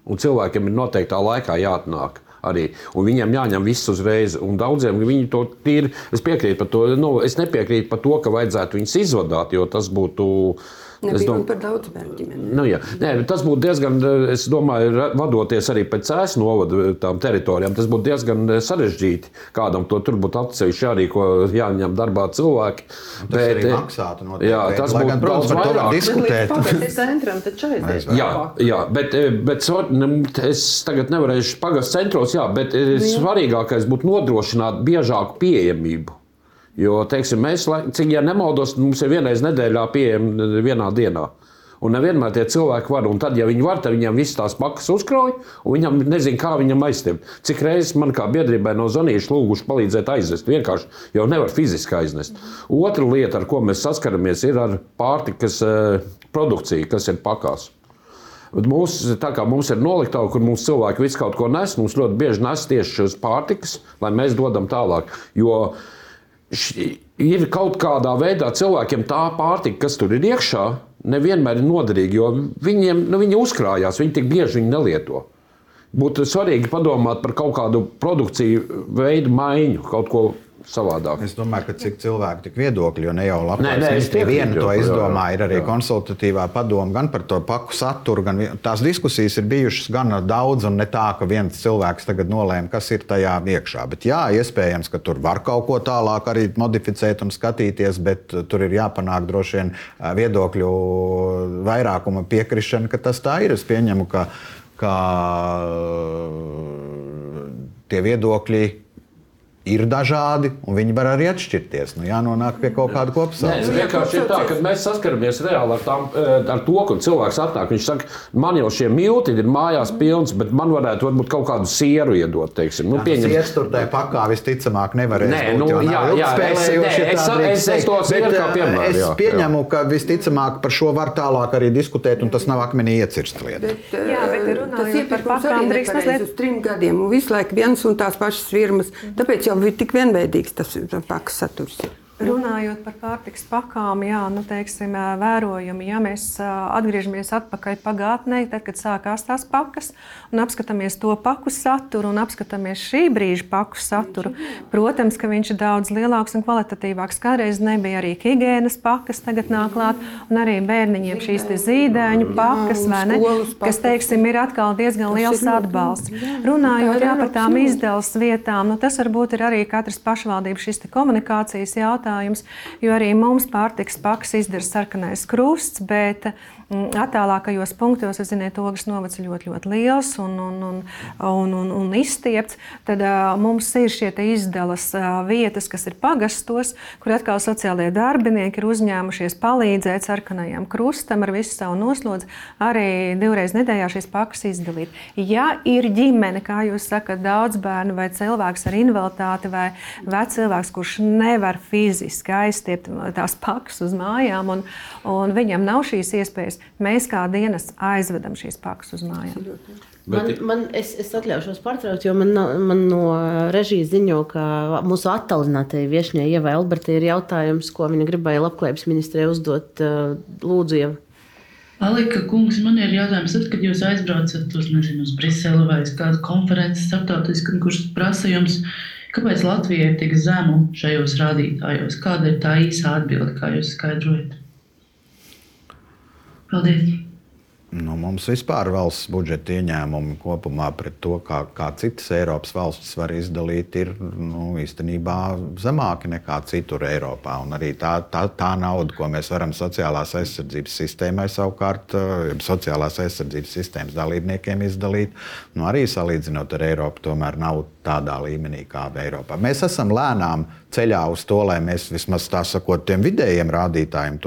Un cilvēkiem ir noteiktā laikā jāatnāk. Arī. Un viņiem jāņem viss uzreiz. Un daudziem viņi to tīri. Es piekrītu par to. Nu, es nepiekrītu par to, ka vajadzētu viņus izvadāt, jo tas būtu uh, Nebija dom... par daudz bērnu ģimeni. Nu, jā. Nē, tas būtu diezgan, es domāju, vadoties arī pēc cēlus novada tām teritorijām, tas būtu diezgan sarežģīti. Kādam to tur būtu atsevišķi jārīko, jāņem darbā cilvēki. Tas bet, arī maksātu noteikti. Jā, tas būtu daudz vairāk. Diskutēt. Centram, jā, jā, bet, bet es tagad nevarēšu pagast centros, jā, bet jā. svarīgākais būtu nodrošināt biežāku pieejamību. Jo, teiksim, mēs, cik ja nemaldos, mums ir vienreiz nedēļā pieejama vienā dienā. Un nevienmēr tie cilvēki var. Un tad, ja viņi var, tad viņiem visas tās pakas uzkrauj, un viņam nezina, kā viņam aizstiept. Cik reizes man kā biedrībai no zonīšu lūguši palīdzēt aiznest. Vienkārši jau nevar fiziski aiznest. Otra lieta, ar ko mēs saskaramies, ir ar pārtikas eh, produkciju, kas ir pakās. Mūs, tā kā mums ir noliktava, kur mums cilvēki visu kaut ko nes, mums ļoti bieži nes tieši šīs pārtikas, lai mēs dodam tālāk. Jo ir kaut kādā veidā cilvēkiem tā pārtika, kas tur ir iekšā, nevienmēr ir noderīga, jo viņiem, nu, viņi uzkrājās, viņi tik bieži viņu nelieto. Būtu svarīgi padomāt par kaut kādu produkciju veidu maiņu, kaut ko savādāk. Es domāju, ka cik cilvēki, tik viedokļi, jo ne jau labklājības viena to izdomā, ir arī jā. konsultatīvā padoma gan par to paku saturu, gan tās diskusijas ir bijušas gan daudz, un ne tā, ka viens cilvēks tagad nolēma, kas ir tajā iekšā. Bet jā, iespējams, ka tur var kaut ko tālāk arī modificēt un skatīties, bet tur ir jāpanāk droši vien viedokļu vairākuma piekrišana, ka tas tā ir. Es pieņemu, ka, ka tie viedokļi ir dažādi, un viņi var arī atšķirties. Nu, jānonāk pie kaut kāda kopsaucēja. Tas vienkārši ir tā, ka mēs saskaramies reāli ar, tām, eh, ar to, ka cilvēks atnāk. Viņš saka, man jau šie milti ir mājās pilns, bet man varētu varbūt kaut kādu sieru iedot. Teiksim. Nu, pieņem... Sieras tur tajā pakā visticamāk nevarēs nē, būt. Nu, jā, jā, es, nē, es, es, es to sieru kā piemēru. Es jā, pieņemu, jā. ka visticamāk par šo var tālāk arī diskutēt, un tas nav akmenī iecirst lieta. Bet, jā, bet runājot par pakām, drīkst mazliet uz trim gadiem, un visu laiku viens un tās pašas firmas. Tāpēc jau bija tik vienveidīgs tas pakas saturs. Ir. Runājot par pārtiks pakām, jā, nu, teiksim, vērojami, ja mēs atgriežamies atpakaļ pagātnē, tad, kad sākās tās pakas, un apskatāmies to paku saturu un apskatāmies šī brīža paku saturu, protams, ka viņš ir daudz lielāks un kvalitatīvāks. Kādreiz nebija arī higiēnas pakas, tagad nāk klāt, un arī bērniņiem šīs zīdaiņu pakas, vai ne, kas, teiksim, ir atkal diezgan liels atbalsts. Runājot jā, par tām izdevas vietām, nu, tas varbūt ir arī katras pašvaldības komunikācijas jautājums jautājums, jo arī mums pārtiks pakas izdara sarkanais krusts, bet attālākajos punktos, es zinu, ogas novads ļoti, ļoti liels un, un, un, un, un, un izstiepts. Tad uh, mums ir šie izdalas uh, vietas, kas ir pagastos, kur atkal sociālie darbinieki ir uzņēmušies palīdzēt sarkanajam krustam ar visu savu noslodzi, arī divreiz nedēļā šīs pakas izdalīt. Ja ir ģimene, kā jūs sakat, daudz bērnu vai cilvēks ar invaliditāti vai vecs cilvēks, kurš nevar fiziski aizstiept tās pakas uz mājām un, un viņam nav šīs iespējas, mēs kā dienas aizvedam šīs pakas uz mājām. Man, man, es, es atļaušos pārtraukt, jo man, man no režijas ziņo, ka mūsu attālinātajai viesņai Ievai Albertai ir jautājums, ko viņa gribēja labklājības ministrijai uzdot. Lūdzu, Ieva. Alika kungs, man ir jautājums, tad, kad jūs aizbraucat uz, nezinu, uz Briseli vai uz kādu konferenci starptautisku, kurš prasa jums, kāpēc Latvija ir tik zemu šajos rādītājos? Kāda ir tā īsā atbilde, kā jūs skaidrojat? Paldies! Nu, mums vispār valsts budžeta ieņēmumi kopumā pret to, kā, kā citas Eiropas valstis var izdalīt, ir nu, īstenībā zemāki nekā citur Eiropā. Un arī tā, tā, tā nauda, ko mēs varam sociālās aizsardzības sistēmai savukārt, eh, sociālās aizsardzības sistēmas dalībniekiem izdalīt, nu, arī salīdzinot ar Eiropu, tomēr nav tādā līmenī kā Eiropā. Mēs esam lēnām ceļā uz to, lai mēs vismaz tā sakot, tiem vidējiem rādītājiem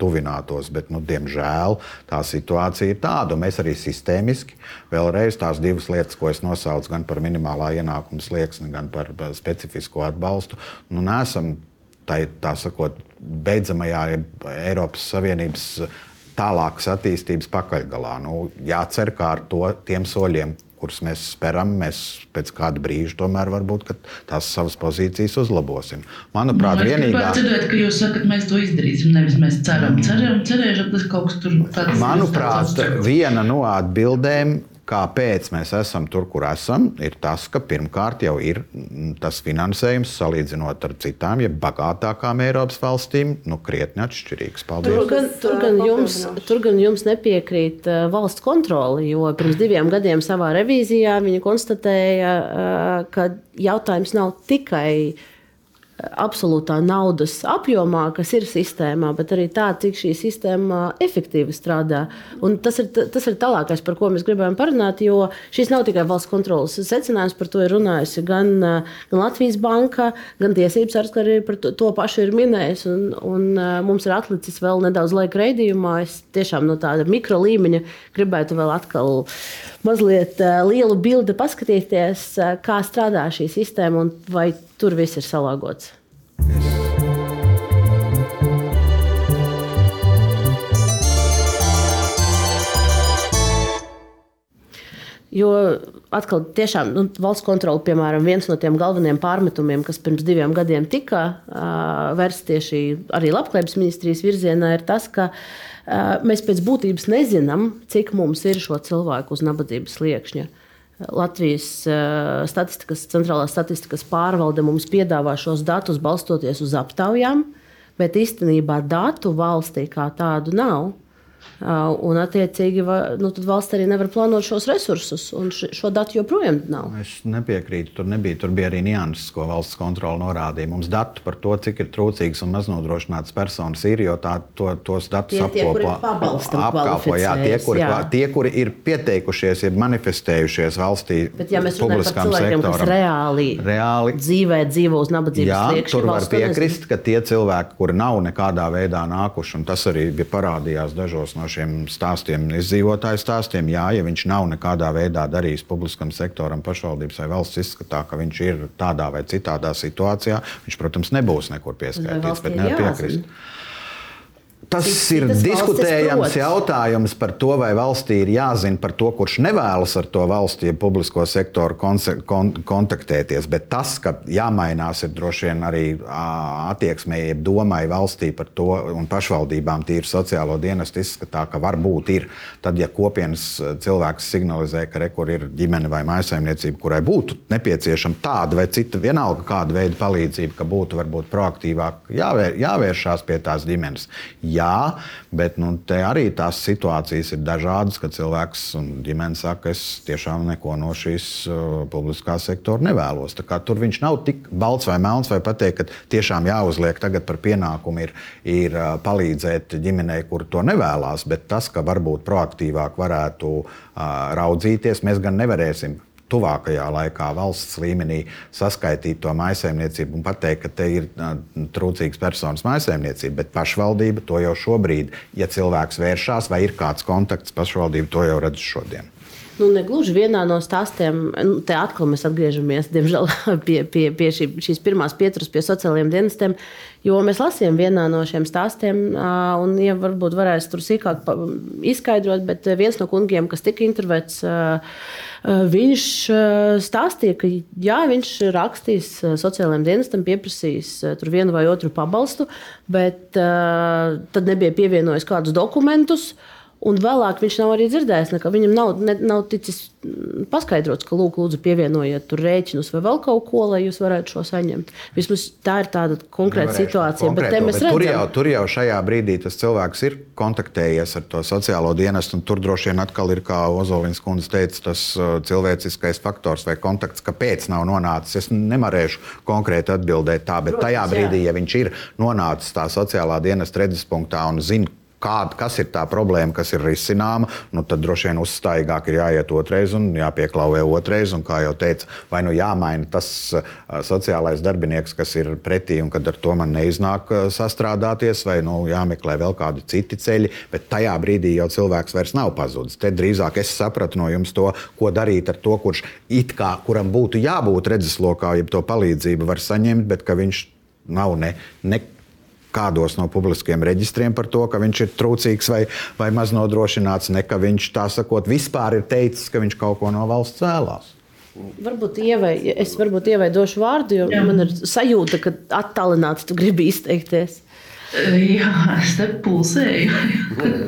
tuvinātos, bet, nu, diemžēl, tā situācija ir tāda. Mēs arī sistēmiski, vēlreiz tās divas lietas, ko es nosaucu, gan par minimālā ienākuma slieksni, gan par specifisko atbalstu, nu, nesam tā, tā sakot, beidzamajā Eiropas Savienības tālākas attīstības pakaļgalā. Nu, jācer, ka ar to, tiem soļiem, kurus mēs speram, mēs pēc kāda brīža tomēr varbūt tās savas pozīcijas uzlabosim. Manuprāt, nu, vienīgā... dzirdēt, ka jūs sakat, mēs to izdarīsim, nevis mēs ceram. Ceram, cerēsim, tas kaut kas tur tāds. Manuprāt, viena no atbildēm kāpēc mēs esam tur, kur esam, ir tas, ka pirmkārt jau ir tas finansējums salīdzinot ar citām, ja bagātākām Eiropas valstīm, nu, krietni atšķirīgs. Paldies. Tur gan, tur gan, jums, tur gan jums nepiekrīt uh, valsts kontrole, jo pirms diviem gadiem savā revīzijā viņi konstatēja, uh, ka jautājums nav tikai absolūtā naudas apjomā, kas ir sistēmā, bet arī tā, cik šī sistēma efektīvi strādā. Un tas ir, tas ir tālākais, par ko mēs gribējām parunāt, jo šis nav tikai valsts kontrolas secinājums, par to ir runājusi gan, gan Latvijas banka, gan tiesības sargs, arī par to, to pašu ir minējis. Un, un mums ir atlicis vēl nedaudz laika reidījumā. Es tiešām no tāda mikro līmeņa gribētu vēl atkal mazliet lielu bildi paskatīties, kā strādā šī sistēma un vai tur viss ir salāgots. Jo atkal, tiešām, nu, valsts kontrole, piemēram, viens no tiem galvenajiem pārmetumiem, kas pirms diviem gadiem tika uh, vērsts tieši arī Labklājības ministrijas virzienā, ir tas, ka uh, mēs pēc būtības nezinām, cik mums ir šo cilvēku uz nabadzības sliekšņa. Uh, Latvijas uh, statistikas, centrālā statistikas pārvalde mums piedāvā šos datus balstoties uz aptaujām, bet īstenībā datu valstī kā tādu nav. Un, attiecīgi, nu, valsts arī nevar plānot šos resursus, un šo datu joprojām nav. Es nepiekrītu. Tur nebija. Tur bija arī nianses, ko valsts kontrole norādīja. Mums datu par to, cik ir trūcīgas un maznodrošinātas personas ir, jo tā, to, tos datus apkopo. Apkalpo, jā, tie, kuri, jā. tie, kuri ir pieteikušies, ir manifestējušies valstī. Bet, ja mēs runājam par cilvēkiem, sektoram, kas reāli, reāli dzīvē dzīvo uz nabadzības jā, sliekšņa, tur var piekrist, ka tie cilvēki, kuri nav nekādā veidā nākuši, un tas arī parādījās dažos no šiem stāstiem, izdzīvotāju stāstiem. Jā, ja viņš nav nekādā veidā darījis publiskam sektoram, pašvaldības vai valsts izskatā, ka viņš ir tādā vai citādā situācijā, viņš, protams, nebūs nekur pieskaitīts, bet nevar piekrist. Jāzina. Tas ir diskutējams jautājums par to, vai valstī ir jāzina par to, kurš nevēlas ar to valsti, ja publisko sektoru kon kontaktēties. Bet tas, ka jāmainās, ir droši vien arī attieksmē, jeb domai valstī par to, un pašvaldībām tīri sociālo dienestu izskatā, ka varbūt ir. Tad, ja kopienas cilvēks signalizē, ka rekur ir ģimene vai maisaimniecība, kurai būtu nepieciešama tāda vai cita, vienalga kāda veida palīdzība, ka būtu varbūt proaktīvāk jāvēr, jāvēršās pie tās ģimenes. Jā, jā, bet nu, arī tās situācijas ir dažādas, kad cilvēks un ģimene saka, es tiešām neko no šīs uh, publiskā sektora nevēlos. Tur viņš nav tik balts vai melns, vai pateikt, ka tiešām jāuzliek tagad par pienākumu ir, ir uh, palīdzēt ģimenei, kur to nevēlas, bet tas, ka varbūt proaktīvāk varētu uh, raudzīties, mēs gan nevarēsim tuvākajā laikā valsts līmenī saskaitīt to maisaimniecību un pateikt, ka te ir trūcīgs personas maisaimniecība, bet pašvaldība to jau šobrīd, ja cilvēks vēršās vai ir kāds kontakts, pašvaldība to jau redz šodien. Nu, negluži vienā no stāstiem, nu, te atkal mēs atgriežamies diemžēl, pie, pie, pie šī, šīs pirmās pieturas pie sociālajiem dienestiem. Jo mēs lasījām vienā no šiem stāstiem, un, ja varbūt varēs tur sīkāk izskaidrot, bet viens no kungiem, kas tika intervētas, viņš stāstīja, ka jā, viņš rakstīs sociālajiem dienestam, pieprasīs tur vienu vai otru pabalstu, bet tad nebija pievienojis kādus dokumentus. Un vēlāk viņš nav arī dzirdējis, ka viņam nav, ne, nav ticis paskaidrots, ka lūk, lūdzu, pievienojiet tur rēķinus vai vēl kaut ko, lai jūs varētu šo saņemt. Vismaz tā ir tāda konkrēta situācija. Konkrēto, bet, bet tur, jau, tur jau šajā brīdī tas cilvēks ir kontaktējies ar to sociālo dienestu, un tur droši vien atkal ir, kā Ozolins kundze teica, tas uh, cilvēciskais faktors vai kontakts, kāpēc nav nonācis. Es nevarēšu konkrēti atbildēt tā, bet Protams, tajā brīdī, jā. ja viņš ir nonācis tā sociālā dienesta redzes punktā un zina, kāda, kas ir tā problēma, kas ir risināma, nu, tad droši vien uzstājīgāk ir jāiet otrreiz un jāpieklauvē otrreiz. Un, kā jau teicu, vai nu jāmaina tas uh, sociālais darbinieks, kas ir pretī, un kad ar to man neiznāk uh, sastrādāties, vai nu, jāmeklē vēl kādi citi ceļi. Bet tajā brīdī jau cilvēks vairs nav pazudis. Te drīzāk es sapratu no jums to, ko darīt ar to, kurš it kā kuram būtu jābūt redzeslokā, ja to palīdzību var saņemt, bet viņš nav ne, ne kādos no publiskiem reģistriem par to, ka viņš ir trūcīgs vai, vai maz nodrošināts, ne ka viņš tā sakot, vispār ir teicis, ka viņš kaut ko no valsts vēlās. Varbūt ievai, es varbūt ievaidošu vārdu, jo Jā. man ir sajūta, ka attālināts tu gribi izteikties. Jā, es te pulsēju.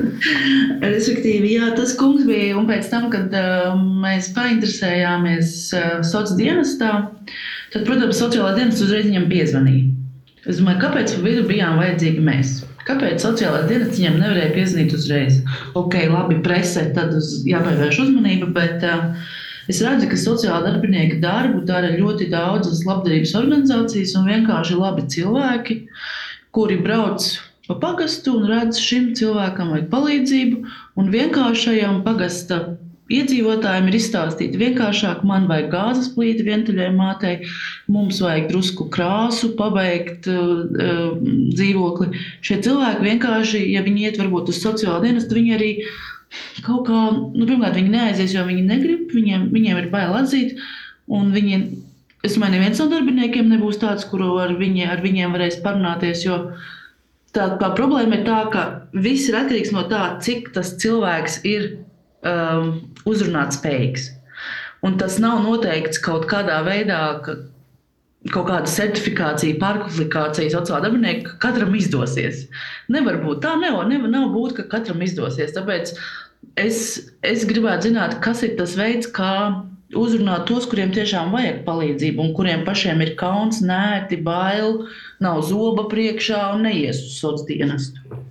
Respektīvi, jā, tas kungs bija. Un pēc tam, kad uh, mēs painteresējāmies uh, sociālajā dienestā, tad, protams, sociālā dienesta uzreiz viņam piezvanīja. Es domāju, kāpēc vidu bijām vajadzīgi mēs? Kāpēc sociālais dienas viņiem nevarēja piezvanīt uzreiz? Ok, labi, presē, tad uz, jāpievērš uzmanība, bet uh, es redzu, ka sociāla darbinieka darbu dara ļoti daudzas labdarības organizācijas un vienkārši labi cilvēki, kuri brauc pa pagastu un redz šim cilvēkam vajag palīdzību un vienkāršajam pagasta Iedzīvotājiem ir izstāstīti vienkāršāk, man vajag gāzes plīti vientuļai mātei, mums vajag drusku krāsu, pabeigt uh, dzīvokli. Šie cilvēki vienkārši, ja viņi iet varbūt uz sociālo dienestu, viņi arī kaut kā, nu, pirmkārt, viņi neaizies, jo viņi negrib, viņiem, viņiem ir bail atzīt, viņi, es domāju, neviens no darbiniekiem nebūs tāds, kuru ar, viņi, ar viņiem varēs parunāties, jo tā kā problēma ir tā, ka viss ir atkarīgs no tā, cik tas cilvēks ir um, uzrunāt spējīgs. Un tas nav noteikts kaut kādā veidā, ka kaut kāda certifikācija, pārkvalifikācija sociālā darbinieka katram izdosies. Nevar būt tā, nevar, nevar nav būt, ka katram izdosies. Tāpēc es, es gribētu zināt, kas ir tas veids, kā uzrunāt tos, kuriem tiešām vajag palīdzību, un kuriem pašiem ir kauns, nērti, bail, nav zoba priekšā un neies uz sociālo dienestu.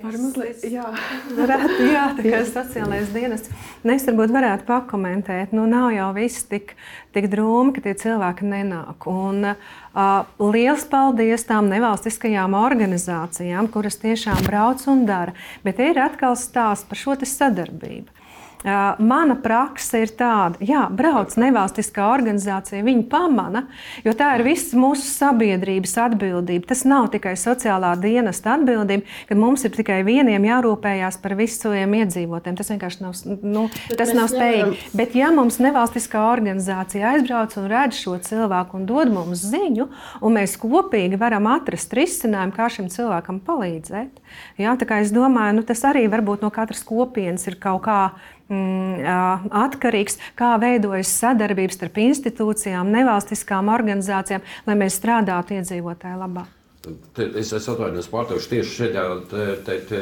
Var mazliet, jā. varētu, jā, kā sociālais dienas. Nu, es varbūt varētu pakomentēt, nu nav jau viss tik, tik drūmi, ka tie cilvēki nenāk. Un, uh, liels paldies tām nevalstiskajām organizācijām, kuras tiešām brauc un dara. Bet ir atkal stāsts par šo sadarbību. Mana praksa ir tāda, ka brauc nevalstiskā organizācija, viņi pamana, jo tā ir visas mūsu sabiedrības atbildība. Tas nav tikai sociālā dienesta atbildība, ka mums ir tikai vieniem jārūpējās par visiem iedzīvotājiem. Tas vienkārši nav, nu, tas nav spējīgi. Nevaram. Bet, ja mums nevalstiskā organizācija aizbrauc un redz šo cilvēku un dod mums ziņu, un mēs kopīgi varam atrast risinājumu, kā šim cilvēkam palīdzēt, jā, es domāju, nu, tas arī varbūt no katras kopienas ir kaut Mm, atkarīgs, kā veidojas sadarbības starp institūcijām, nevalstiskām organizācijām, lai mēs strādātu iedzīvotāju labā. Es, es atvainojos, pārtraukšu tieši šajā te, te, te,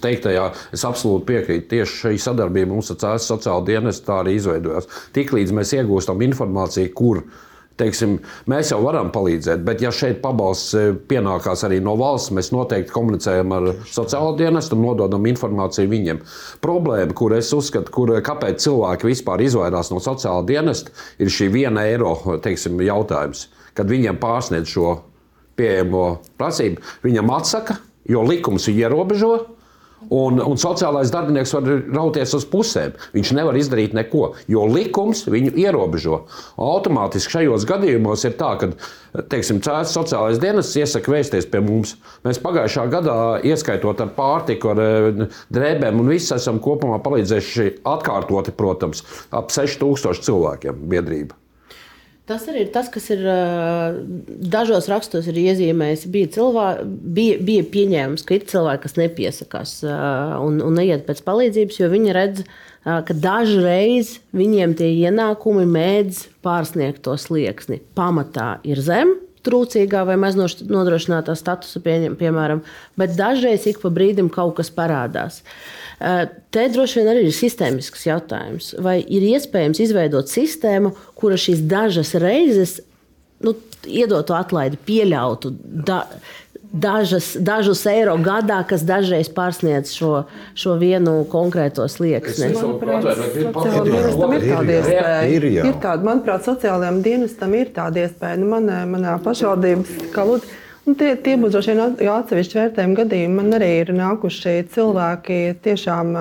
teiktajā. Es absolūti piekrītu. Tieši šī sadarbība mums ar sociālo dienestu tā arī izveidojās. Tiklīdz mēs iegūstam informāciju, kur mēs teiksim, mēs jau varam palīdzēt, bet ja šeit pabalsts e, pienākās arī no valsts, mēs noteikti komunicējam ar sociālo dienestu un nododam informāciju viņiem. Problēma, kur es uzskatu, kur, kāpēc cilvēki vispār izvairās no sociālā dienesta, ir šī viena eiro teiksim, jautājums. Kad viņiem pārsniedz šo pieejamo prasību, viņam atsaka, jo likums viņu ierobežo. Un, un sociālais darbinieks var rauties uz pusēm. Viņš nevar izdarīt neko, jo likums viņu ierobežo. Automātiski šajos gadījumos ir tā, ka teiksim, cēlās sociālais dienas iesaka vēsties pie mums. Mēs pagājušā gadā, ieskaitot ar pārtiku, ar eh, drēbēm, un visi esam kopumā palīdzējuši atkārtoti, protams, ap 6000 cilvēkiem biedrība. Tas arī ir tas, kas ir dažos rakstos ir iezīmējis. Bija, cilvē, bija, bija pieņēmums, ka ir cilvēki, kas nepiesakās un, un neiet pēc palīdzības, jo viņi redz, ka dažreiz viņiem tie ienākumi mēdz pārsniegt to slieksni. Pamatā ir zem, trūcīgā vai maznodrošinātā statusa, pieņem, piemēram, bet dažreiz ik pa brīdim kaut kas parādās. Eh, te droši vien arī ir sistēmisks jautājums. Vai ir iespējams izveidot sistēmu, kura šīs dažas reizes nu, iedotu atlaidi, pieļautu da, dažas, dažus eiro gadā, kas dažreiz pārsniedz šo, šo vienu konkrēto slieksni. Manuprāt, ir. Ir, tāda, manuprāt, sociālajiem dienestam ir tāda iespēja. Nu, manā, manā pašvaldības, Nu, tie, tie būs droši vien atsevišķi vērtējumi gadījumi. Man arī ir nākuši cilvēki, tiešām,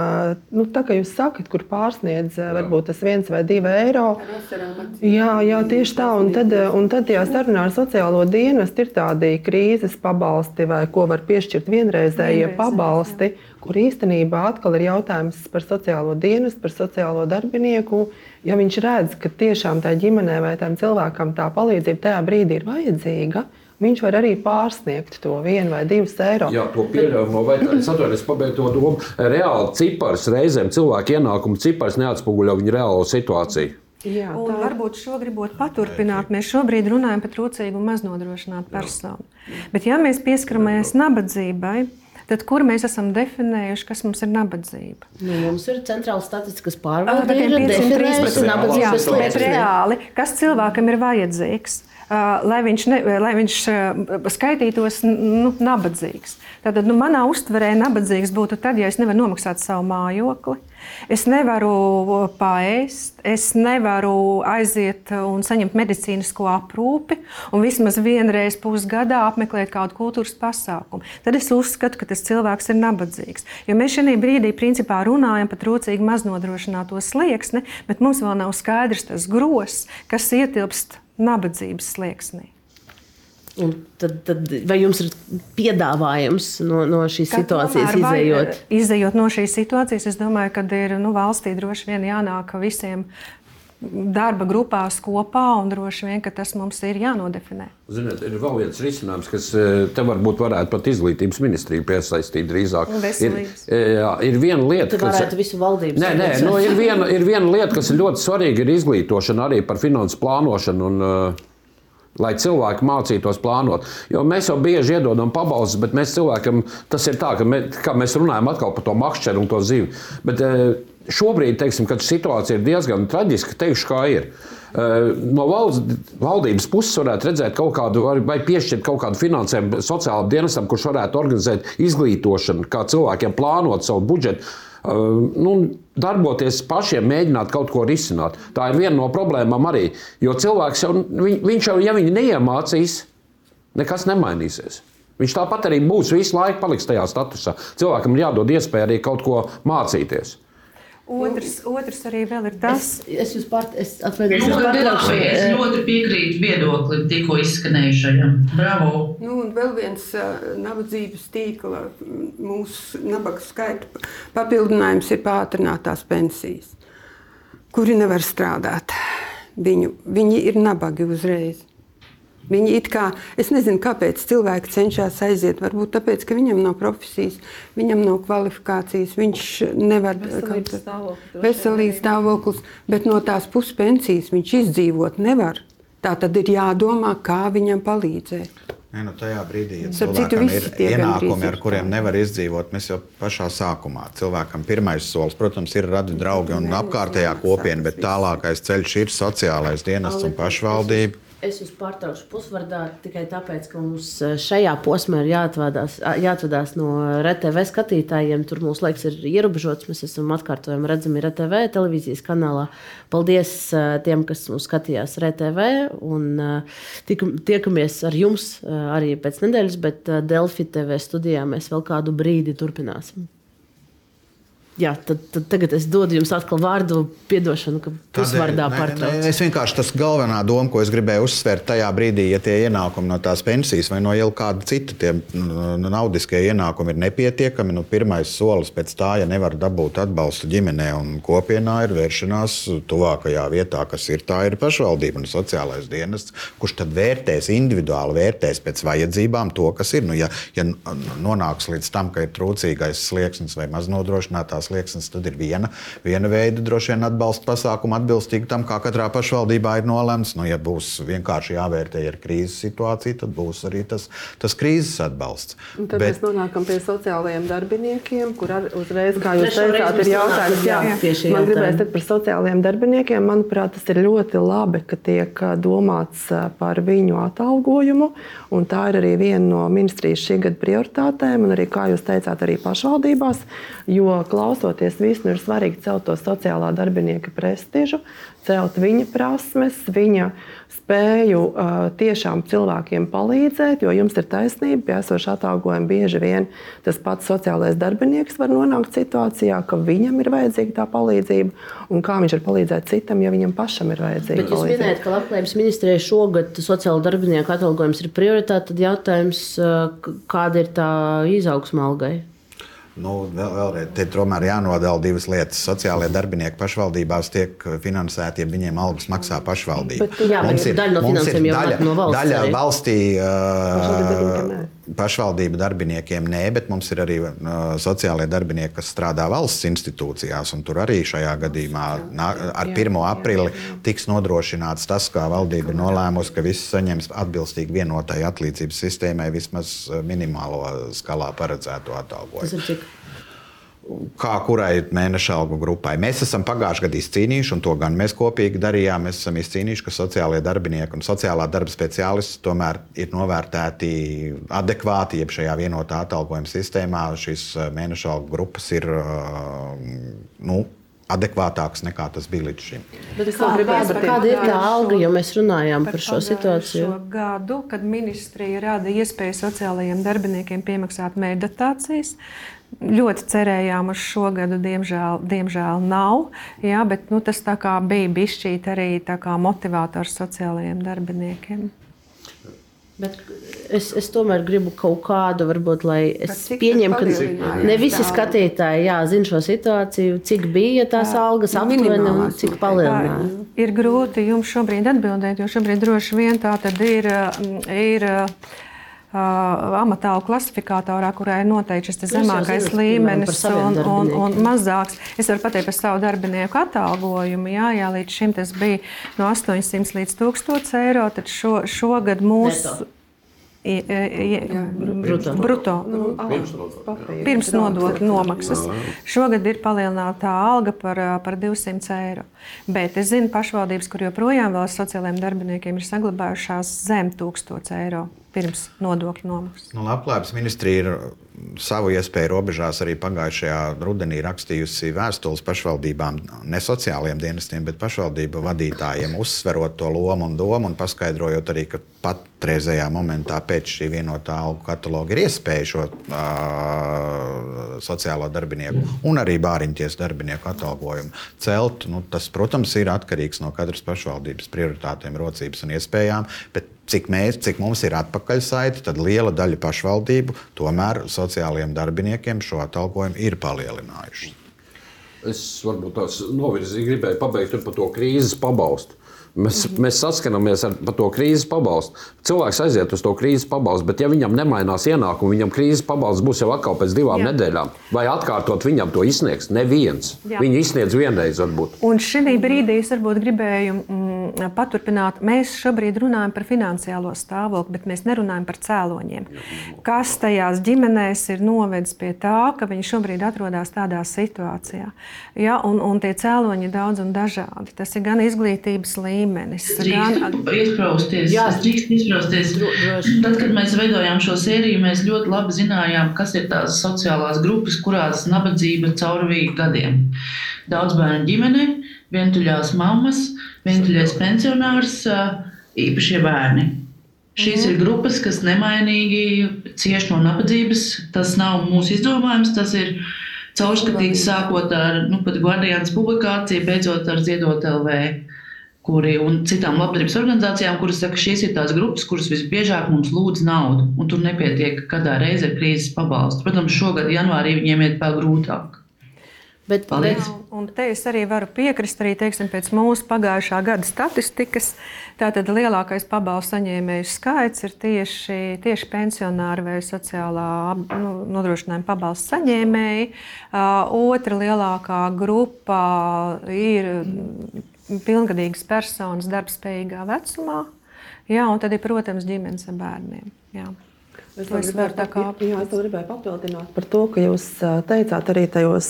nu, tā kā jūs sakat, kur pārsniedz varbūt tas viens vai divi eiro. Jā, jā tieši tā. Un tad, un tad jā, sarunā ar sociālo dienestu ir tādi krīzes pabalsti vai ko var piešķirt vienreizējie pabalsti, kur īstenībā atkal ir jautājums par sociālo dienestu, par sociālo darbinieku. Ja viņš redz, ka tiešām tā ģimenē vai tam cilvēkam tā palīdzība tajā brīdī ir vajadzīga, viņš var arī pārsniegt to vienu vai divus eiro. Jā, to pieļaujamo vai tā, es atvainojos, pabeigtu to domu. Reāli cipars reizēm cilvēku ienākumu cipars neatspoguļo viņu reālo situāciju. Jā, tā... Varbūt šo gribot paturpināt, mēs šobrīd runājam par trūcīgu maznodrošinātu personu. Bet, ja mēs pieskaramies nabadzībai, tad kur mēs esam definējuši, kas mums ir nabadzība? Nu, mums ir centrāla statistikas pārvalde, ir 513 nabadzības. Bet reāli, kas cilvēkam ir vajadzīgs? Lai viņš, ne, lai viņš skaitītos nu, nabadzīgs. Tad nu, manā uztverē nabadzīgs būtu tad, ja es nevaru nomaksāt savu mājokli. Es nevaru paēst, es nevaru aiziet un saņemt medicīnisko aprūpi, un vismaz vienreiz pusgadā apmeklēt kādu kultūras pasākumu. Tad es uzskatu, ka tas cilvēks ir nabadzīgs. Jo mēs šajā brīdī principā runājam par trūcīgi maznodrošināto slieksni, bet mums vēl nav skaidrs tas grozs, kas ietilpst nabadzības slieksnī. Un tad, tad, vai jums ir piedāvājums no, no šīs Kad situācijas izējot? Izejot no šīs situācijas, es domāju, ka ir nu, valstī droši vien jānāk visiem darba grupās kopā, un droši vien tas mums ir jānodefinē. Ziniet, ir vēl viens risinājums, kas e, te varbūt varētu pat izglītības ministriju piesaistīt drīzāk. Ir, e, jā, ir viena lieta, kas varētu visu valdību. Nē, nē, no, nu, ir, viena, ir viena lieta, kas ir ļoti svarīga, ir izglītošana arī par finansu plānošanu. Un, uh, lai cilvēki mācītos plānot. Jo mēs jau bieži iedodam pabalstus, bet mēs cilvēkam tas ir tā, ka mē, mēs runājam atkal par to makšķeru un to zivi. Bet šobrīd, teiksim, kad situācija ir diezgan traģiska, teikšu, kā ir. No valsts, valdības puses varētu redzēt kaut kādu, vai piešķirt kaut kādu finansējumu sociālajam dienestam, kurš varētu organizēt izglītošanu, kā cilvēkiem plānot savu budžetu nu, darboties pašiem, mēģināt kaut ko risināt. Tā ir viena no problēmām arī. Jo cilvēks jau, viņš jau, ja viņi neiemācīs, nekas nemainīsies. Viņš tāpat arī būs visu laiku paliks tajā statusā. Cilvēkam ir jādod iespēja arī kaut ko mācīties. Otrs, otrs arī ir tas, es, es, pār, es, atvedos, es, pārtraukšu, es ļoti piekrītu viedoklim, tikko izskanējušajam. Bravo! Nu, un vēl viens uh, nabadzības tīkla, mūsu nabaga skaita papildinājums ir pātrinātās pensijas, kuri nevar strādāt. Viņu, viņi ir nabagi uzreiz. Viņi it kā, es nezinu, kāpēc cilvēki cenšas aiziet. Varbūt tāpēc, ka viņam nav profesijas, viņam nav kvalifikācijas, viņš nevar veselības stāvoklis, veselības stāvoklis bet no tās puspensijas viņš izdzīvot nevar. Tā tad ir jādomā, kā viņam palīdzēt. Ne, nu tajā brīdī, ja cilvēkam ir ienākumi, ar kuriem nevar izdzīvot, mēs jau pašā sākumā cilvēkam pirmais solis, protams, ir radi draugi un apkārtējā kopiena, bet tālākais ceļš ir sociālais dienests un pašvaldība. Es jūs pārtraukšu pusvardā tikai tāpēc, ka mums eh, šajā posmā ir jāatvadās, jāatvadās no RTV skatītājiem. Tur mums laiks ir ierobežots. Mēs esam atkārtojami redzami RTV televīzijas kanālā. Paldies eh, tiem, kas mūs skatījās RTV. Un, eh, tikam, tiekamies ar jums arī pēc nedēļas, bet Delfi TV studijā mēs vēl kādu brīdi turpināsim. Jā, tad, tad tagad es dodu jums atkal vārdu, atdošanu, ka pusvārdā pārtraucu. Es vienkārši tas galvenā doma, ko es gribēju uzsvērt tajā brīdī, ja tie ienākumi no tās pensijas vai no jau kāda cita tie naudiskie ienākumi ir nepietiekami, nu, pirmais solis pēc tā, ja nevar dabūt atbalstu ģimenē un kopienā, ir vēršanās tuvākajā vietā, kas ir tā ir pašvaldība un sociālais dienests, kurš tad vērtēs individuāli, vērtēs pēc vajadzībām to, kas ir. Nu, ja, ja nonāks līdz tam, ka ir trūcīgais slieksnis vai maznodrošinātās slieksnis, tad ir viena, viena veida droši vien atbalsta pasākuma atbilstīgi tam, kā katrā pašvaldībā ir nolemts. Nu, ja būs vienkārši jāvērtē ar krīzes situāciju, tad būs arī tas, tas krīzes atbalsts. Un tad Bet... mēs nonākam pie sociālajiem darbiniekiem, kur ar, uzreiz, kā jūs teicāt, ir jautājums, jā, jā, man gribēs teikt par sociālajiem darbiniekiem. Manuprāt, tas ir ļoti labi, ka tiek domāts par viņu atalgojumu. Tā ir arī viena no ministrijas šī gada prioritātēm, un arī, kā jūs teicāt, arī pašvaldībās. Jo klausoties visu, nu ir svarīgi celt to sociālā darbinieka prestižu, celt viņa prasmes, viņa spēju uh, tiešām cilvēkiem palīdzēt, jo jums ir taisnība, pie esošā atalgojuma bieži vien tas pats sociālais darbinieks var nonākt situācijā, ka viņam ir vajadzīga tā palīdzība, un kā viņš var palīdzēt citam, ja viņam pašam ir vajadzīga. Bet jūs palīdzība. minējat, ka Labklājības ministrijai šogad sociāla darbinieku atalgojums ir prioritāte, tad jautājums, kāda ir tā izaugsma algai? Nu, vēl, vēlreiz, te tomēr jānodala divas lietas. Sociālajie darbinieki pašvaldībās tiek finansēti, ja viņiem algas maksā pašvaldība. Bet, jā, mums ir daļa no finansējuma jau daļa, no valsts. Daļa arī. valstī uh, pašvaldību darbiniekiem nē, bet mums ir arī uh, sociālajie darbinieki, kas strādā valsts institūcijās. Tur arī šajā gadījumā nā, ar 1. aprili tiks nodrošināts tas, kā valdība ir nolēmusi, ka visi saņems atbilstīgi vienotai atlīdzības sistēmai vismaz minimālo skalā paredzēto atalgojumu kā kurai mēneša algu grupai. Mēs esam pagājušajā gadā izcīnījuši, un to gan mēs kopīgi darījām. Mēs esam izcīnījuši, ka sociālajie darbinieki un sociālā darba speciālisti tomēr ir novērtēti adekvāti, jeb šajā vienotā atalgojuma sistēmā šīs eh, mēneša algu grupas ir eh, nu, adekvātāks nekā tas bija līdz šim. Bet kā, kāda ir tā alga, jo mēs runājām par, par šo situāciju? Šo gadu, kad ministrija rada iespēju sociālajiem darbiniekiem piemaksāt meditācijas, Ļoti cerējām uz šo gadu, diemžēl, diemžēl nav. Jā, bet nu, tas bija bijis arī motivators sociālajiem darbiniekiem. Bet es, es tomēr gribu kaut kādu, varbūt, lai es pieņemu, ka ne visi skatītāji jā, zina šo situāciju, cik bija tās jā, algas aptuveni un cik palielinājās. Ir grūti jums šobrīd atbildēt, jo šobrīd droši vien tā tad ir. ir amatālu klasifikatorā, kurā ir noteikti šis zemākais līmenis un, un, un mazāks. Es varu pateikt par savu darbinieku atalgojumu. Jā, jā, līdz šim tas bija no 800 līdz 1000 eiro. Tad šo, šogad mūsu. I, i, i, bruto. bruto. Nu, pirms nodokļu nomaksas. Šogad ir palielināta alga par, par 200 eiro. Bet es zinu pašvaldības, kur joprojām vēl sociālajiem darbiniekiem ir saglabājušās zem 1000 eiro pirms nodokļu nomaksas. Nu, Labklājības ministrija ir savu iespēju robežās arī pagājušajā rudenī rakstījusi vēstules pašvaldībām, ne sociālajiem dienestiem, bet pašvaldību vadītājiem, uzsverot to lomu un domu un paskaidrojot arī, ka patreizajā momentā pēc šī vienotā algu kataloga ir iespēja šo uh, sociālo darbinieku un arī bāriņties darbinieku atalgojumu celt. Nu, tas, protams, ir atkarīgs no katras pašvaldības prioritātēm, rocības un iespējām. Cik, mēs, cik mums ir atpakaļsaiti, tad liela daļa pašvaldību tomēr sociālajiem darbiniekiem šo atalgojumu ir palielinājuši. Es varbūt tās novirzīju, gribēju pabeigt par to krīzes pabalstu. Mēs, mhm. mēs saskaramies ar to krīzes pabalstu. Cilvēks aiziet uz to krīzes pabalstu, bet ja viņam nemainās ienākumi, viņam krīzes pabalsts būs jau atkal pēc divām Jā. nedēļām. Vai atkārtot viņam to izsniegs? Neviens. Jā. Viņu izsniedz vienreiz, varbūt. Un šī brīdī es varbūt gribēju mm, paturpināt. Mēs šobrīd runājam par finansiālo stāvokli, bet mēs nerunājam par cēloņiem. Kas tajās ģimenēs ir novedis pie tā, ka viņi šobrīd atrodas tādā situācijā? Ja, un, un tie cēloņi ir daudz un dažādi. Tas ir gan izglītības līmenis līmenis. Gan izprausties. Jā, drīkst izprausties. Tad, kad mēs veidojām šo sēriju, mēs ļoti labi zinājām, kas ir tās sociālās grupas, kurās nabadzība caurvīja gadiem. Daudz bērnu ģimene, vientuļās mammas, vientuļais pensionārs, īpašie bērni. Šīs ir grupas, kas nemainīgi cieš no nabadzības. Tas nav mūsu izdomājums, tas ir caurskatīts sākot ar nu, Guardiānas publikāciju, beidzot ar Ziedot LV kuri un citām labdarības organizācijām, kuras saka, šīs ir tās grupas, kuras visbiežāk mums lūdz naudu, un tur nepietiek kādā reizē ar krīzes pabalstu. Protams, šogad janvārī viņiem iet vēl grūtāk. Bet, bet... Un te es arī varu piekrist, arī teiksim, pēc mūsu pagājušā gada statistikas. Tātad lielākais pabalstu saņēmēju skaits ir tieši, tieši pensionāri vai sociālā nu, nodrošinājuma pabalstu saņēmēji. Uh, otra lielākā grupa ir pilngadīgas personas darbspējīgā vecumā. Jā, un tad ir, protams, ģimenes ar bērniem. Jā. Es, es, varu, kā... jā, es gribēju papildināt par to, ka jūs teicāt, arī tajos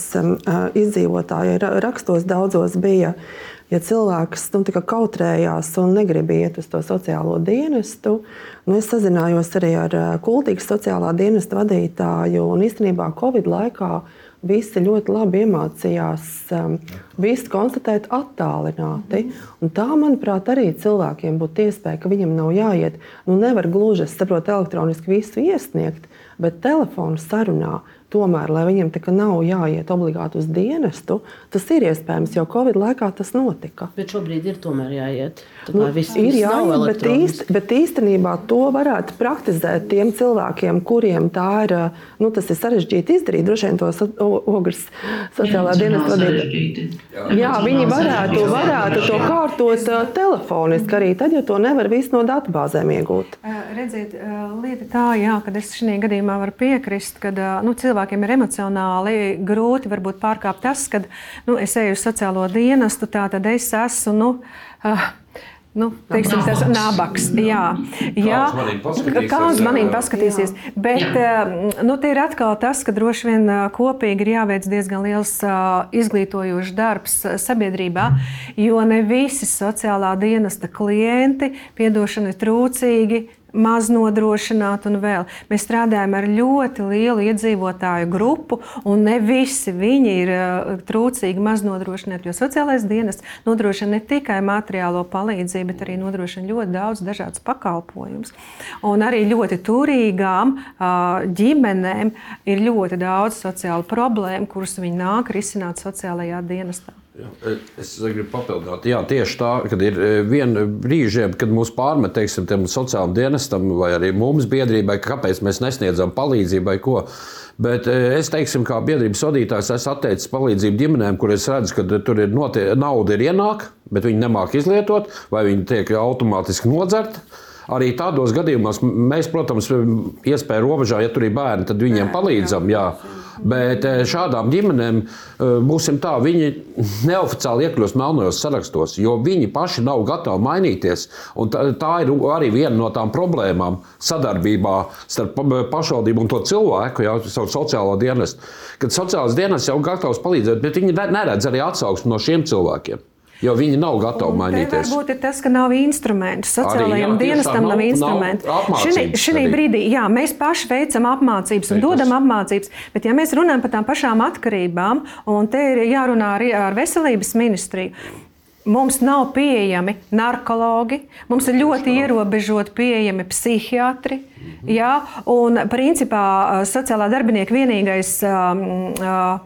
izdzīvotāju rakstos daudzos bija, ja cilvēks nu, kautrējās un negrib iet uz to sociālo dienestu. Nu, es sazinājos arī ar Kultūras sociālā dienesta vadītāju un īstenībā Covid laikā visi ļoti labi iemācījās um, visu konstatēt attālināti. Un tā, manuprāt, arī cilvēkiem būtu iespēja, ka viņam nav jāiet. Nu, nevar gluži, es saprotu, elektroniski visu iesniegt, bet telefonu sarunā tomēr, lai viņiem nav jāiet obligāti uz dienestu, tas ir iespējams, jo Covid laikā tas notika. Bet šobrīd ir tomēr jāiet. Nu, viss, ir viss jāiet, bet, īst, bet īstenībā to varētu praktizēt tiem cilvēkiem, kuriem tā ir, nu, tas ir sarežģīti izdarīt. Droši vien tos ogres sociālā dienesta vadītāji. Jā, jā, viņi varētu, varētu to kārtot telefoniski arī tad, ja to nevar visu no datubāzēm iegūt. Redziet, lieta tā, jā, kad es šajā gadījumā varu piekrist, ka nu, cilvēki cilvēkiem ir emocionāli grūti pārkāpt tas, ka nu, es eju uz sociālo dienestu, tā tad es esmu. Nu, uh, Nu, teiksim, tas ir nabaks. Jā, jā. kā uz maniem paskatīsies. Jā. Bet nu, te ir atkal tas, ka droši vien kopīgi ir jāveic diezgan liels izglītojošs darbs sabiedrībā, jo ne visi sociālā dienesta klienti, piedošana ir trūcīgi, maz nodrošināti un vēl. Mēs strādājam ar ļoti lielu iedzīvotāju grupu, un ne visi viņi ir uh, trūcīgi maz nodrošināti. Jo sociālais dienas nodrošina ne tikai materiālo palīdzību, bet arī nodrošina ļoti daudz dažādas pakalpojumus. Un arī ļoti turīgām uh, ģimenēm ir ļoti daudz sociālu problēmu, kuras viņi nāk risināt sociālajā dienestā. Es gribu papildināt, jā, tieši tā, kad ir e, viena brīža, kad mūs pārmet teiksim, tam sociālajam dienestam vai arī mums biedrībai, kāpēc mēs nesniedzam palīdzību vai ko. Bet e, es teiksim, kā biedrības vadītājs, esmu atteicis palīdzību ģimenēm, kur es redzu, ka tur ir notie, nauda ir ienāk, bet viņi nemāk izlietot, vai viņi tiek automātiski nodzerti. Arī tādos gadījumos mēs, protams, iespēju robežā, ja tur ir bērni, tad viņiem palīdzam. Jā. Bet eh, šādām ģimenēm, eh, būsim tā, viņi neoficiāli iekļūst melnajos sarakstos, jo viņi paši nav gatavi mainīties. Tā, tā ir arī viena no tām problēmām sadarbībā starp pašvaldību un to cilvēku, jau savu sociālo dienestu. Kad sociālais dienests jau ir gatavs palīdzēt, bet viņi neredz arī atsauksmi no šiem cilvēkiem. Jo viņi nav gatavi un mainīties. Varbūt ir tas, ka nav instrumentu. Sociālajiem Arī, jā, dienestam nav, nav instrumentu. Šī brīdī jā, mēs paši veicam apmācības un dodam apmācības, bet ja mēs runājam par tām pašām atkarībām, un te ir jārunā arī ar veselības ministriju. Mums nav pieejami narkologi, mums ir ļoti ierobežoti pieejami psihiatri. Mhm. Jā, un principā sociālā darbinieka vienīgais um, uh,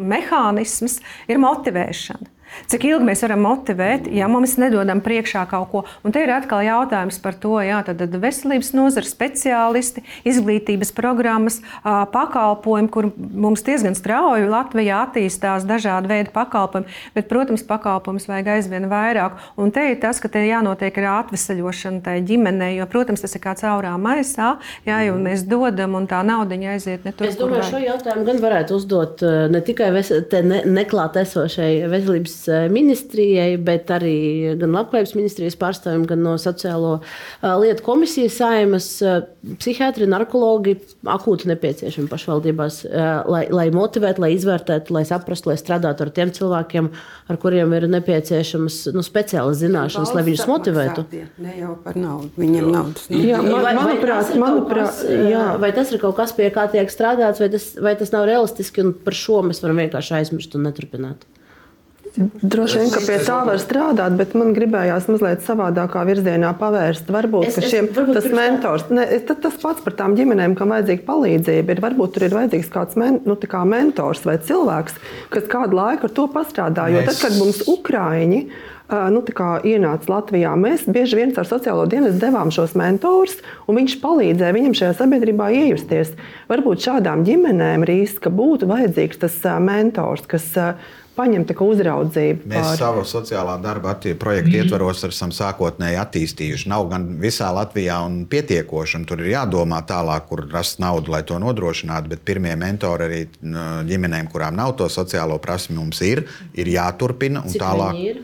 mehānisms ir motivēšana. Cik ilgi mēs varam motivēt, ja mums nedodam priekšā kaut ko? Un te ir atkal jautājums par to, jā, tad veselības nozara speciālisti, izglītības programmas, pakalpojumi, kur mums diezgan strauji Latvijā attīstās dažādi veidi pakalpojumi, bet, protams, pakalpojumus vajag aizvien vairāk. Un te ir tas, ka te jānotiek arī atvesaļošana tai ģimenei, jo, protams, tas ir kā caurā maisā, jā, jo mēs dodam un tā naudiņa aiziet ne tur. Es domāju, šo jautājumu gan varētu uzdot ne tikai ves, ne, neklāt esošai veselības ministrijai, bet arī gan Labklājības ministrijas pārstāvjiem, gan no Sociālo eh, lietu komisijas saimas. Eh, psihiatri, narkologi akūti nepieciešami pašvaldībās, lai, lai motivētu, lai izvērtētu, lai saprastu, lai strādātu ar tiem cilvēkiem, ar kuriem ir nepieciešamas nu, speciālas zināšanas, lai viņus motivētu. Ne jau par naudu, viņiem naudas. Jā, man, vai, manuprāt, vai manuprāt, jā, vai tas ir kaut kas, pie kā tiek strādāts, vai tas, vai tas nav realistiski, un par šo mēs varam vienkārši aizmirst un neturpināt. Droši vien, ka pie tā var strādāt, bet man gribējās mazliet savādākā virzienā pavērst. Varbūt es, šiem, es, varbūt tas mentors, ne, tas, tas pats par tām ģimenēm, kam vajadzīga palīdzība, ir varbūt tur ir vajadzīgs kāds men, nu, kā mentors vai cilvēks, kas kādu laiku ar to pastrādā. Jo tad, kad mums Ukrāņi nu, ienāca Latvijā, mēs bieži vien ar sociālo dienestu devām šos mentorus, un viņš palīdzēja viņam šajā sabiedrībā iejusties. Varbūt šādām ģimenēm riska būtu vajadzīgs tas mentors, kas paņemta uzraudzību. Mēs pār... savu sociālā darba projektu ietvaros esam sākotnēji attīstījuši. Nav gan visā Latvijā un pietiekoši, un tur ir jādomā tālāk, kur rast naudu, lai to nodrošinātu. Bet pirmie mentori arī ģimenēm, kurām nav to sociālo prasmi, mums ir, ir jāturpina un Cik tālāk. ir?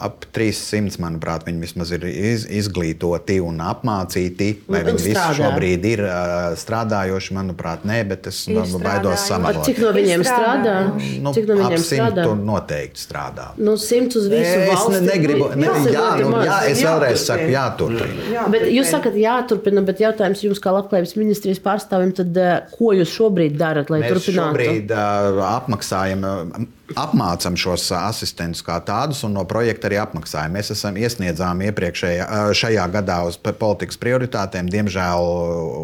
Ap 300, manuprāt, viņi vismaz ir iz, izglītoti un apmācīti. Vai Nu, viņi viņi visi strādā? šobrīd ir uh, strādājoši? Manuprāt, nē, bet es Ir nu, baidos strādājuši. samalot. Cik no viņiem strādā? Nu, Cik no viņiem strādā? noteikti strādā. Nu, simts uz visu Es valsti. ne, negribu, ne, jā, ļoti nu, jā, es vēlreiz saku, jāturpina. Jā, Bet jūs sakat, jāturpina, bet jautājums jums, kā labklājības ministrijas pārstāvim, tad, ko jūs šobrīd darat, lai Mēs turpinātu? šobrīd uh, apmaksājam, uh, apmācam šos asistentus kā tādus, un no projekta arī apmaksājam. Mēs esam iesniedzām iepriekšējā šajā gadā uz politikas prioritātēm. Diemžēl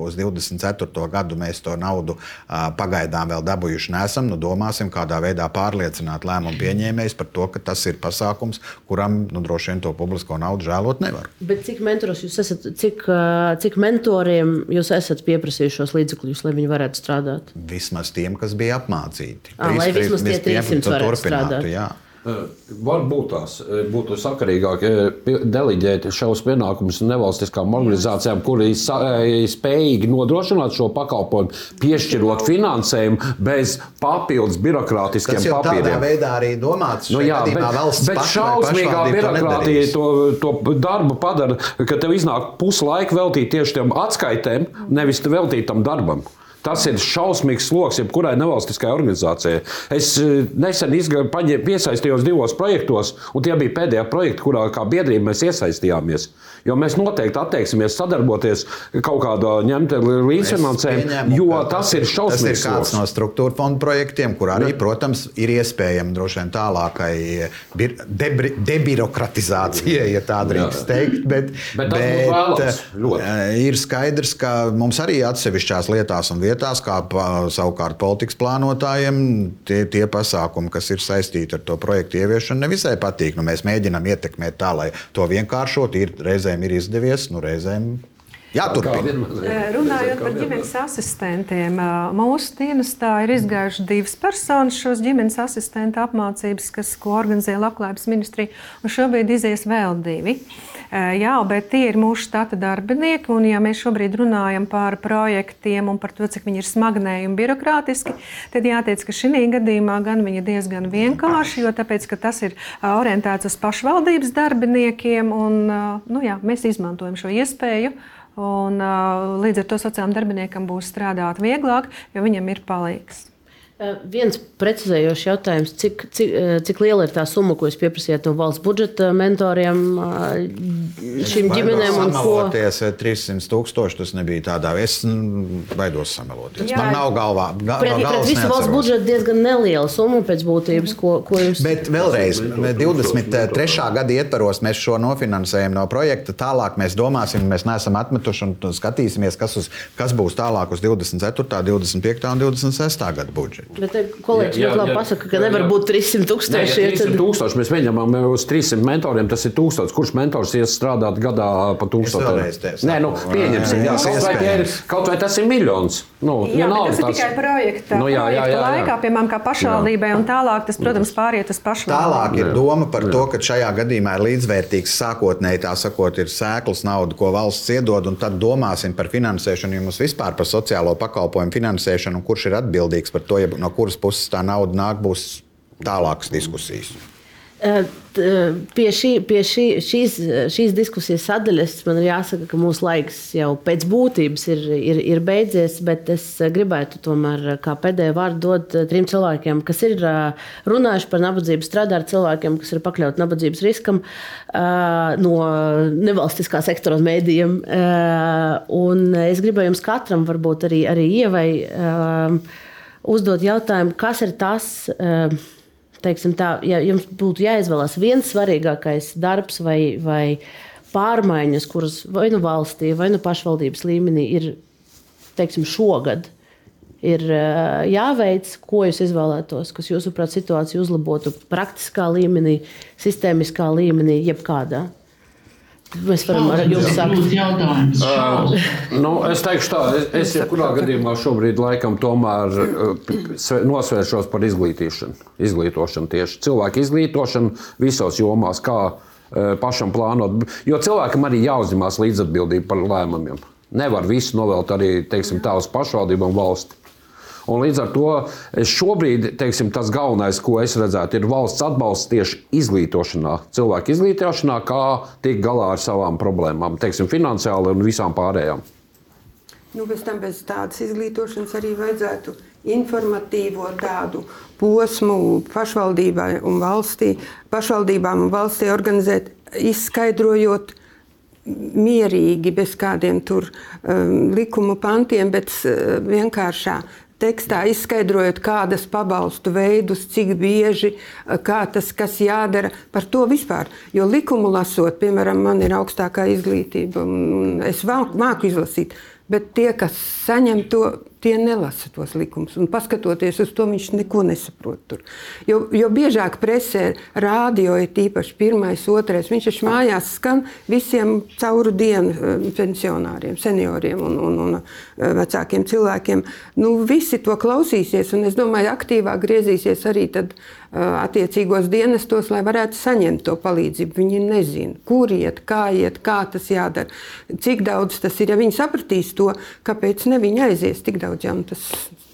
uz 24. gadu mēs to naudu pagaidām vēl dabūjuši nesam. Nu, domāsim, kādā veidā pārliecināt lēmumu pieņēmējus par to, ka tas ir pasākums, kuram nu, droši vien to publisko naudu žēlot nevar. Bet cik mentoros jūs esat, cik, cik mentoriem jūs esat pieprasījuši šos līdzekļus, lai viņi varētu strādāt? Vismaz tiem, kas bija apmācīti. Ā, lai Trīs- vismaz tie tiem, 300 tu varētu strādāt. jā. Varbūt tās būtu sakarīgāk deleģēt šos pienākumus nevalstiskām organizācijām, kuri ir spējīgi nodrošināt šo pakalpojumu, piešķirot finansējumu bez papildus birokrātiskiem Tas jau tādā papīriem. veidā arī domāts. Nu, jā, bet, valsts bet šausmīgā to birokrātija nedarīs. to, to darbu padara, ka tev iznāk puslaika veltīt tieši tiem atskaitēm, nevis veltīt tam darbam. Tas ir šausmīgs sloks jebkurai nevalstiskai organizācijai. Es eh, nesen paņē- piesaistījos divos projektos, un tie bija pēdējie projekti, kurā kā biedrība mēs iesaistījāmies. Jo mēs noteikti atteiksimies sadarboties kaut kādā ņemt līdzfinansējumu, pieņemu, jo tas ir Tas ir šausmīgs kāds no struktūra fondu projektiem, kur arī, protams, ir iespējama droši vien tālākai bir- debri- debirokratizācijai, ja tā drīkst teikt. Bet, Bet būtu vēlams, ļoti. eh, ir skaidrs, ka mums arī atsevišķās lietās un vietās, kā savukārt politikas plānotājiem, tie, tie pasākumi, kas ir saistīti ar to projektu ieviešanu, nevisai patīk. Nu, mēs mēģinām ietekmēt tā, lai to vienkāršot. Ir, reizēm ir izdevies, nu, reizēm jāturpina. Runājot par ģimenes asistentiem, mūsu dienestā ir izgājušas divas personas šos ģimenes asistentu apmācības, kas, ko organizē Labklājības ministrija, un šobrīd izies vēl divi. Eh, Jā, bet tie ir mūsu štata darbinieki, un ja mēs šobrīd runājam par projektiem un par to, cik viņi ir smagnēji un birokrātiski, tad jāteic, ka šī gadījumā gan viņi ir diezgan vienkārši, jo tāpēc, tas ir eh, orientēts uz pašvaldības darbiniekiem, un eh, nu, jā, mēs izmantojam šo iespēju. Un, līdz ar to sociālajam darbiniekam būs strādāt vieglāk, jo viņam ir palīgs. Viens precizējošs jautājums, cik, cik, cik liela ir tā summa, ko jūs pieprasījāt no valsts budžeta mentoriem šīm ģimenēm? un ko- Samaloties 300 tūkstoši, tas nebija tādā. Es mm, baidos samaloties. Jā. Man nav galvā. Ga, Pret, no pret visu valsts neatceros. budžetu diezgan neliela summa pēc būtības, ko, ko jūs. Bet vēlreiz, 23. gada ietvaros mēs šo nofinansējam no projekta. Tālāk mēs domāsim, mēs neesam atmetuši un skatīsimies, kas, uz, kas būs tālāk uz 24., 25. un 26. gada budžetu. Bet kolēģis Jā, ļoti labi jā, pasaka, ka jā, nevar jā. būt 300 Nē, ja tūkstoši. ja 300 tad- tūkstoši mēs mēģinām uz 300 mentoriem, tas ir 1000. Kurš mentors ies strādāt gadā pa 1000? vēlreiz te Nē, nu, pieņemsim, jā, kaut, vai ir, kaut vai tas ir miljons. Nu, Jā, vienalga, bet tas ir tās- tikai projekta, Nu, jā, jā, projekta jā, jā. laikā, piemēram, kā pašvaldībai, un tālāk tas, protams, pāriet uz pašvaldību. Tālāk ir doma par to, ka šajā gadījumā ir līdzvērtīgs sākotnēji, tā sakot, ir sēklas nauda, ko valsts iedod, un tad domāsim par finansēšanu, jo mums vispār par sociālo pakalpojumu finansēšanu, kurš ir atbildīgs par to, ja no kuras puses tā nauda nāk, būs tālākas diskusijas. T- Pie, šī, pie šī, šīs, šīs diskusijas sadaļas man ir jāsaka, ka mūsu laiks jau pēc būtības ir, ir, ir beidzies, bet es gribētu tomēr kā pēdējo vārdu dot trim cilvēkiem, kas ir runājuši par nabadzību, strādā ar cilvēkiem, kas ir pakļauti nabadzības riskam no nevalstiskā sektora mēdījiem. Un es gribēju jums katram, varbūt arī, arī ievai, uzdot jautājumu, kas ir tas. eh, teiksim, tā, ja jums būtu jāizvēlas viens svarīgākais darbs vai, vai pārmaiņas, kuras vai nu valstī, vai nu pašvaldības līmenī ir teiksim, šogad, ir jāveic, ko jūs izvēlētos, kas jūsuprāt situāciju uzlabotu praktiskā līmenī, sistēmiskā līmenī, jebkādā. Mēs varam ar jums sākt. Uh, nu, es teikšu tā, es, es jebkurā gadījumā šobrīd laikam tomēr nosvēršos par izglītīšanu. Izglītošanu tieši cilvēku izglītošanu visos jomās, kā pašam plānot. Jo cilvēkam arī jāuzņemās līdzatbildība par lēmumiem. Nevar visu novelt arī teiksim, tā uz pašvaldību un valsti. Un līdz ar to šobrīd teiksim, tas galvenais, ko es redzētu, ir valsts atbalsts tieši izglītošanā, cilvēku izglītošanā, kā tikt galā ar savām problēmām, teiksim, finansiāli un visām pārējām. Nu, bez tam bez tādas izglītošanas arī vajadzētu informatīvo tādu posmu pašvaldībai un valstī, pašvaldībām un valstī organizēt, izskaidrojot mierīgi, bez kādiem tur um, likumu pantiem, bet uh, vienkāršā tekstā izskaidrojot, kādas pabalstu veidus, cik bieži, kā tas jādara. Par to vispār. Jo likumu lasot, piemēram, man ir augstākā izglītība, un es māku izlasīt. Bet tie, kas saņem to, tie nelasa tos likumus. Un paskatoties uz to, viņš neko nesaprot. Tur. Jo, jo biežāk presē, rādio ir tīpaši pirmais, otrais. Viņš taču mājās skan visiem cauru dienu eh, pensionāriem, senioriem un, un, un eh, vecākiem cilvēkiem. Nu, visi to klausīsies, un es domāju, aktīvāk griezīsies arī tad, uh, attiecīgos dienestos, lai varētu saņemt to palīdzību. Viņi nezina, kur iet, kā iet, kā tas jādara, cik daudz tas ir. Ja viņi sapratīs to, kāpēc ne viņi aizies tik daudz, jau tas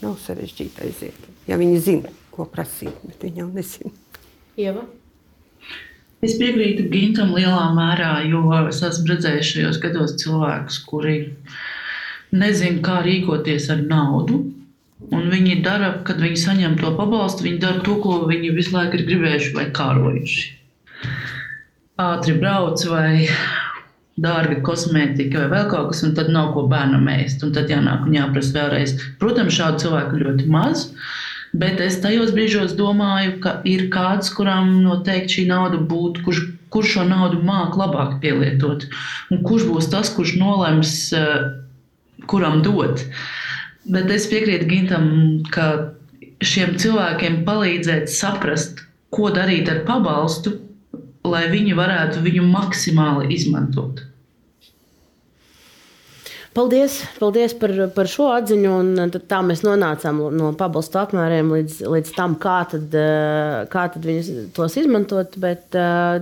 nav sarežģīti aiziet. Ja viņi zina, ko prasīt, bet viņi jau nezina. Ieva? Es piekrītu Gintam lielā mērā, jo es esmu redzējis šajos gados cilvēkus, kuri nezina, kā rīkoties ar naudu. Un viņi dara, kad viņi saņem to pabalstu, viņi dara to, ko viņi visu laiku ir gribējuši vai kārojuši. Ātri brauc vai dārga kosmētika vai vēl kaut kas, un tad nav ko bērnam ēst. Un tad jānāk un jāprasa vēlreiz. Protams, šādu cilvēku ļoti maz. Bet es tajos brīžos domāju, ka ir kāds, kuram noteikti šī nauda būtu, kurš, kurš šo naudu māca labāk pielietot. Un kurš būs tas, kurš nolems, eh, kuram dot. Bet es piekrītu Gintam, ka šiem cilvēkiem palīdzēt saprast, ko darīt ar pabalstu, lai viņi varētu viņu maksimāli izmantot. Paldies, paldies par, par šo atziņu. Tā mēs nonācām no pabalstu apmēriem līdz, līdz tam, kā, tad, kā tad viņus tos izmantot. Bet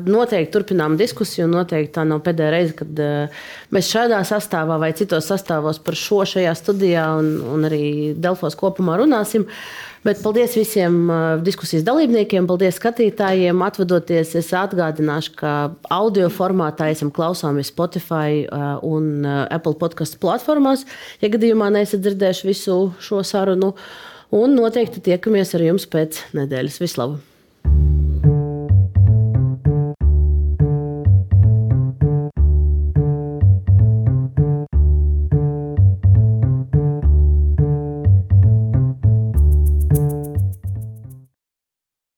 noteikti turpinām diskusiju. Noteikti tā nav pēdējā reize, kad mēs šādā sastāvā vai citos sastāvos par šo šajā studijā un, un arī Delfos kopumā runāsim. Uh, Bet paldies visiem diskusijas dalībniekiem, paldies skatītājiem. Atvadoties, es atgādināšu, ka audio formātā esam klausāmies Spotify un Apple podkāstu platformās. Ja gadījumā neesat dzirdējuši visu šo sarunu, un noteikti tiekamies ar jums pēc nedēļas. Vislabāk!